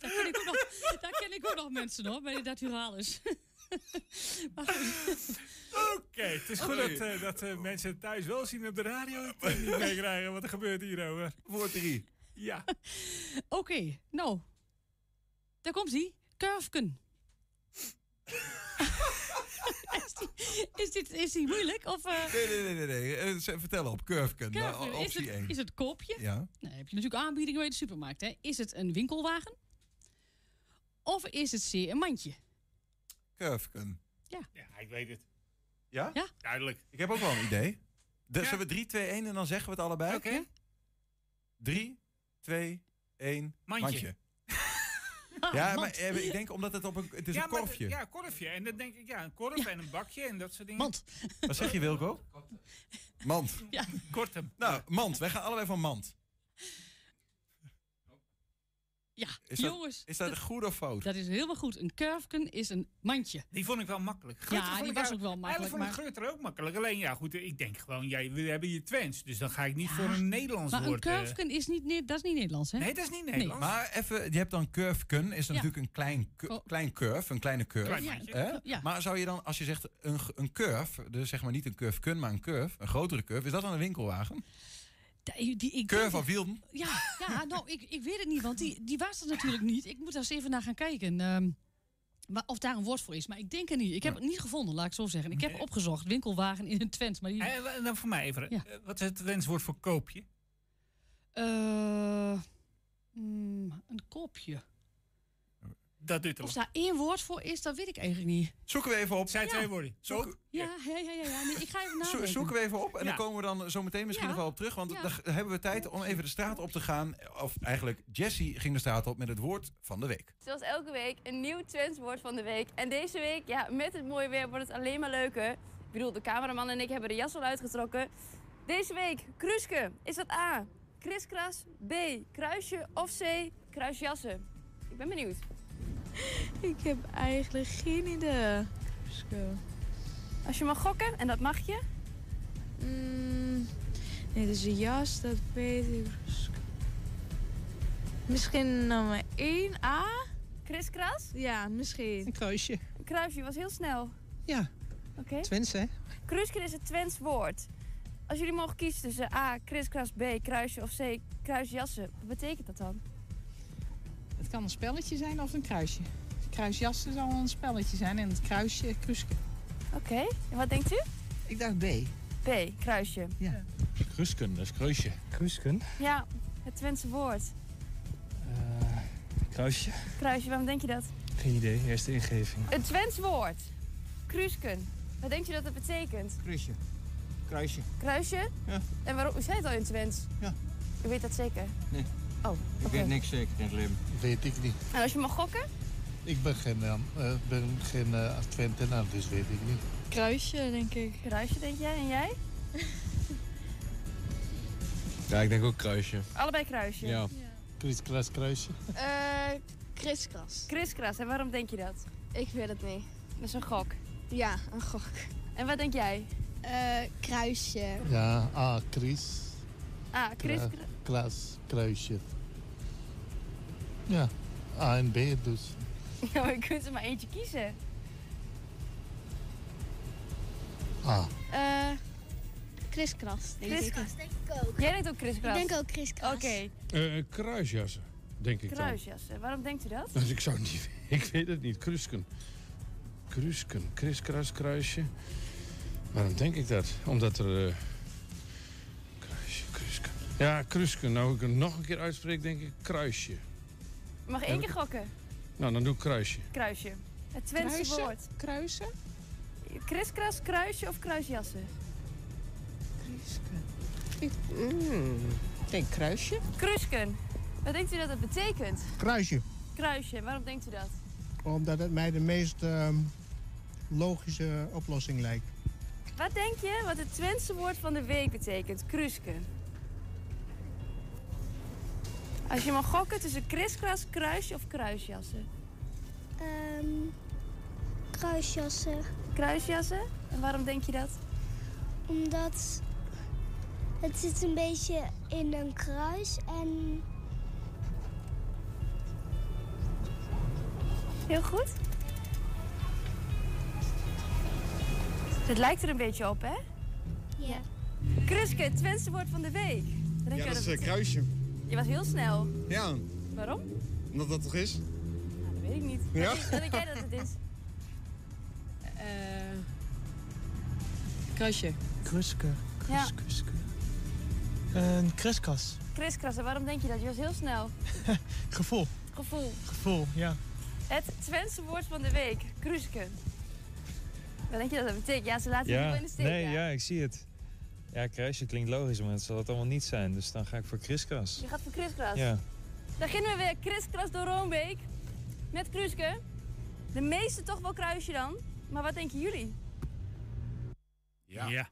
Daar ken ik ook nog, daar ken ik ook nog mensen hoor, bij de Naturalis. Oké, het is goed dat, eh, dat eh, mensen het thuis wel zien op de radio. Het niet meekrijgen wat er gebeurt hier over. Woord 3. Ja. Oké, nou. Daar komt hij. Kurfken. is, die, is, dit, is die moeilijk? Of, eh Nee, nee, nee, nee. nee. Eh, ze- Vertel op, Curveken. Kurfken, Nou, is, optie het, 1. is het koopje? Ja. Nou, dan heb je natuurlijk aanbiedingen bij de supermarkt. Hè. Is het een winkelwagen? Of is het C, een mandje? Curveken. ja, ik weet het. Ja? Ja. Duidelijk. Ik heb ook wel een idee. Dus Ja. Zullen we 3, 2, 1 en dan zeggen we het allebei? Oké. 3, 2, 1, Mandje. mandje. Ja, maar eh, ik denk omdat het op een... Het is ja, een maar- korfje. ja, korfje. En dan denk ik, ja, een korf en een bakje en dat soort dingen. Mand. Wat zeg je, Wilco? Mand. Ja. Kortem. Nou, mand. Wij gaan allebei van mand. Ja, Is dat, jongens. Is dat goed of fout? Dat is helemaal goed. Een kurfken is een mandje. Die vond ik wel makkelijk. Ja, Grutter die was ook wel makkelijk, Eigenlijk vond ik maar- Grutter ook makkelijk. Alleen, ja, goed, ik denk gewoon, jij, we hebben hier Twents. Dus dan ga ik niet voor een Nederlands Maar een woord... eh, kurfken is niet, dat is niet Nederlands, hè? Nee, dat is niet Nederlands. Maar even, je hebt dan curveken, is dan Ja. natuurlijk een klein, cu- Oh. klein curve, een kleine curve. Klein. Maar zou je dan, als je zegt een, een curve, dus zeg maar niet een curve maar een curve, een grotere curve, is dat dan een winkelwagen? Die, ik denk- van Wielden? Ja, ja nou, ik, ik weet het niet, want die, die was er natuurlijk niet. Ik moet daar eens even naar gaan kijken. ehm, maar of daar een woord voor is, maar ik denk er niet. Ik heb het niet gevonden, laat ik zo zeggen. Ik heb opgezocht, winkelwagen in een Twents. Maar die, En, en dan voor mij even, Ja. eh, wat is het wenswoord voor koopje? Eh, mm, een kopje. Dat doet er Of daar één woord voor is, dat weet ik eigenlijk niet. Zoeken we even op. zijn Ja. twee woorden. Zo, Zoek- Ja, ja, ja, ja. ja. Nee, ik ga even nadenken. zoeken we even op en Ja. dan komen we dan zo meteen misschien Ja. nog wel op terug. Want Ja. dan hebben we tijd om even de straat op te gaan. Of eigenlijk, Jessie ging de straat op met het woord van de week. Zoals elke week een nieuw Twents woord van de week. En deze week, ja, met het mooie weer wordt het alleen maar leuker. Ik bedoel, de cameraman en ik hebben de jas al uitgetrokken. Deze week, kruiske. Is dat A, kriskras, B, kruisje of C, kruisjassen? Ik ben benieuwd. Ik heb eigenlijk geen idee. Als je mag gokken, en dat mag je. Mm, nee, is een jas, dat weet ik. Misschien nummer 1 A? Kriskras? Ja, misschien. Een kruisje. Een kruisje was heel snel. Ja, Oké. Twents hè? Kruisken is het Twents woord. Als jullie mogen kiezen tussen A, kriskras, B, kruisje of C, kruisjassen. Wat betekent dat dan? Het kan een spelletje zijn of een kruisje. Kruisjassen zal een spelletje zijn en het kruisje kruisje. Oké. En wat denkt u? Ik dacht B. B, kruisje. Ja. Krusken, dat is kruisje. Krusken? Ja, het Twentse woord. Kruisje? Kruisje, waarom denk je dat? Geen idee, eerste ingeving. Een Twents woord. Kruisken. Wat denkt u dat het betekent? Kruisje. Kruisje. Kruisje? Ja. En waarom? U zei het al in het Twents. Ja. U weet dat zeker? Nee. Oh, Ik weet niks zeker in leven. Weet ik niet. En als je mag gokken? Ik ben geen, eh, eh, ben geen uh, Twentenaar, dus weet ik niet. Kruisje, denk ik. Kruisje, denk jij? En jij? Ja, ik denk ook kruisje. Allebei kruisje. Ja. Kriskras kruisje. Eh, kriskras. Kriskras. En waarom denk je dat? Ik weet het niet. Dat is een gok. Ja, een gok. En wat denk jij? Eh, kruisje. Ja, A, Kris. Ah. Kra- Kras, kruisje. Ja, A en B dus. Ja, maar je kunt er maar eentje kiezen. A. Eh, kriskras, denk Kriskras, ik. denk ik ook. Jij denkt ook kriskras? Ik denk ook kriskras. Oké. Eh, kruisjassen, denk ik dan. Kruisjassen. Waarom denkt u dat? Dus ik zou niet... Ik weet het niet. Krusken. Krusken. Kriskras, kruisje. Waarom denk ik dat? Omdat er... eh. Ja, krusken. Nou, ik het nog een keer uitspreek, denk ik kruisje. Je mag één keer gokken. Nou, dan doe ik kruisje. Kruisje. Het Twentse Kruisen? woord. Kruisen? Kriskras, kruisje of kruisjassen? Ik, mm, ik denk kruisje. Krusken. Wat denkt u dat het betekent? Kruisje. Kruisje. Waarom denkt u dat? Omdat het mij de meest ehm, logische oplossing lijkt. Wat denk je wat het Twentse woord van de week betekent? Krusken. Als je mag gokken tussen kriskras, kruisje of kruisjassen? Ehm, kruisjassen. Kruisjassen? En waarom denk je dat? Omdat het zit een beetje in een kruis en Heel goed. Het lijkt er een beetje op, hè? ja. Kruske, het Twentse woord van de week. Denk Ja, jij dat is het een kruisje. Je was heel snel. Ja, Waarom? omdat dat toch is? Nou, dat weet ik niet. Ja? Wat denk- jij dat het is? Eh, kruisje. Kruske. Ja, Een kriskras. kriskras. En waarom denk je dat? Je was heel snel. Gevoel. Gevoel. Gevoel, ja. Het Twentse woord van de week. Krusken. Wat denk je dat dat betekent? Ja, ze laten je Ja, wel in de steek. nee, ja. ja, ik zie het. Ja, kruisje klinkt logisch, maar het zal het allemaal niet zijn. Dus dan ga ik voor kriskras. Je gaat voor kriskras. Ja. Dan beginnen we weer kriskras door Roombeek. met Kruiske. De meeste toch wel kruisje dan. Maar wat denken jullie? Ja.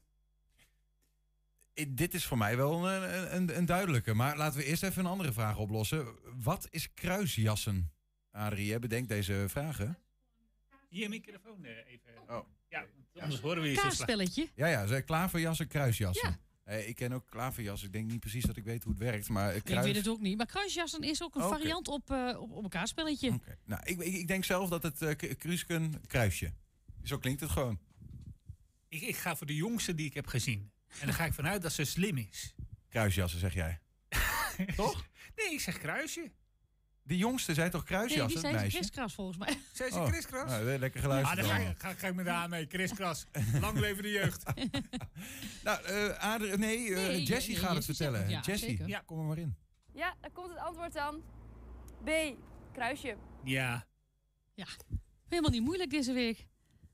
I- Dit is voor mij wel een, een, een duidelijke. Maar laten we eerst even een andere vraag oplossen. Wat is kruisjassen? Adrie, jij bedenkt deze vragen. Hier, microfoon eh, even. Oh. Ja, anders horen we je. Kaartspelletje. Ja, ja, ze klaverjassen, kruisjassen. Eh, ik ken ook klaverjassen. Ik denk niet precies dat ik weet hoe het werkt. Maar eh, Ik kruis... weet het ook niet. Maar kruisjassen is ook een Oké. variant op, eh, op, op een kaartspelletje. Nou, ik, ik, ik denk zelf dat het eh, k- kruisken kruisje. Zo klinkt het gewoon. Ik, ik ga voor de jongste die ik heb gezien. En dan ga ik vanuit dat ze slim is. Kruisjassen, zeg jij. Toch? Nee, ik zeg kruisje. Die jongste zei toch Nee, kruisjassen, die het zijn ze meisje? kriskras volgens mij. Zei ze Oh, kriskras? nou, lekker Ah, geluisterd. dan ga, ga, ga ik met haar mee. Kriskras. Lang leven de jeugd. Nou, eh Adrie, nee, eh, Nee, Jessie nee, gaat het Jessie vertellen. ja, Jessie, ja. kom er maar in. Ja, dan komt het antwoord dan. B. Kruisje. Ja. Ja. Helemaal niet moeilijk deze week.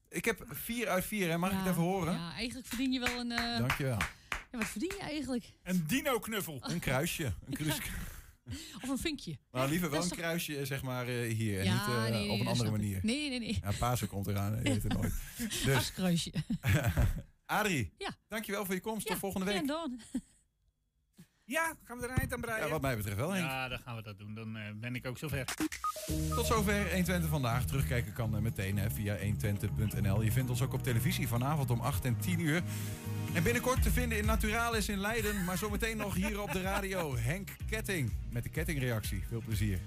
Ik heb vier uit vier, hè. mag ik het even horen? Ja, eigenlijk verdien je wel een... eh, Dankjewel. Ja, wat verdien je eigenlijk? Een dino-knuffel. Een kruisje, een kruisje. Of een vinkje. Maar liever wel een is kruisje, zeg maar, eh, hier. En Ja, niet eh, nee, op een andere ik. manier. Nee, nee, nee. Ja, Pasen komt eraan, je weet het nooit. Dus, Askruisje. Adrie, Ja. dankjewel voor je komst. Ja, Tot volgende week. gedaan. Ja, gaan we er een eind aan breien? Ja, wat mij betreft wel, Henk. Ja, dan gaan we dat doen. Dan eh, ben ik ook zover. Tot zover 120 vandaag. Terugkijken kan eh, meteen hè, via 120.nl. Je vindt ons ook op televisie vanavond om 8 en 10 uur. En binnenkort te vinden in Naturalis in Leiden. Maar zometeen nog hier op de radio. Henk Ketting met de kettingreactie. Veel plezier.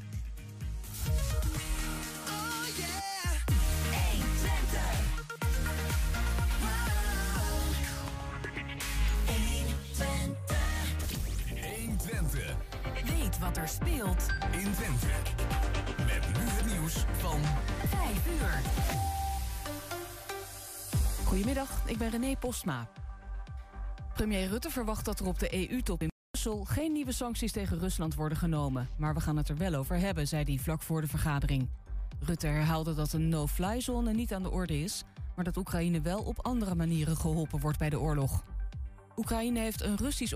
Wat er speelt in Twente. Met nu het nieuws van 5 uur. Goedemiddag, ik ben René Postma. Premier Rutte verwacht dat er op de EU-top in Brussel geen nieuwe sancties tegen Rusland worden genomen. Maar we gaan het er wel over hebben, zei hij vlak voor de vergadering. Rutte herhaalde dat een no-fly zone niet aan de orde is, maar dat Oekraïne wel op andere manieren geholpen wordt bij de oorlog. Oekraïne heeft een Russisch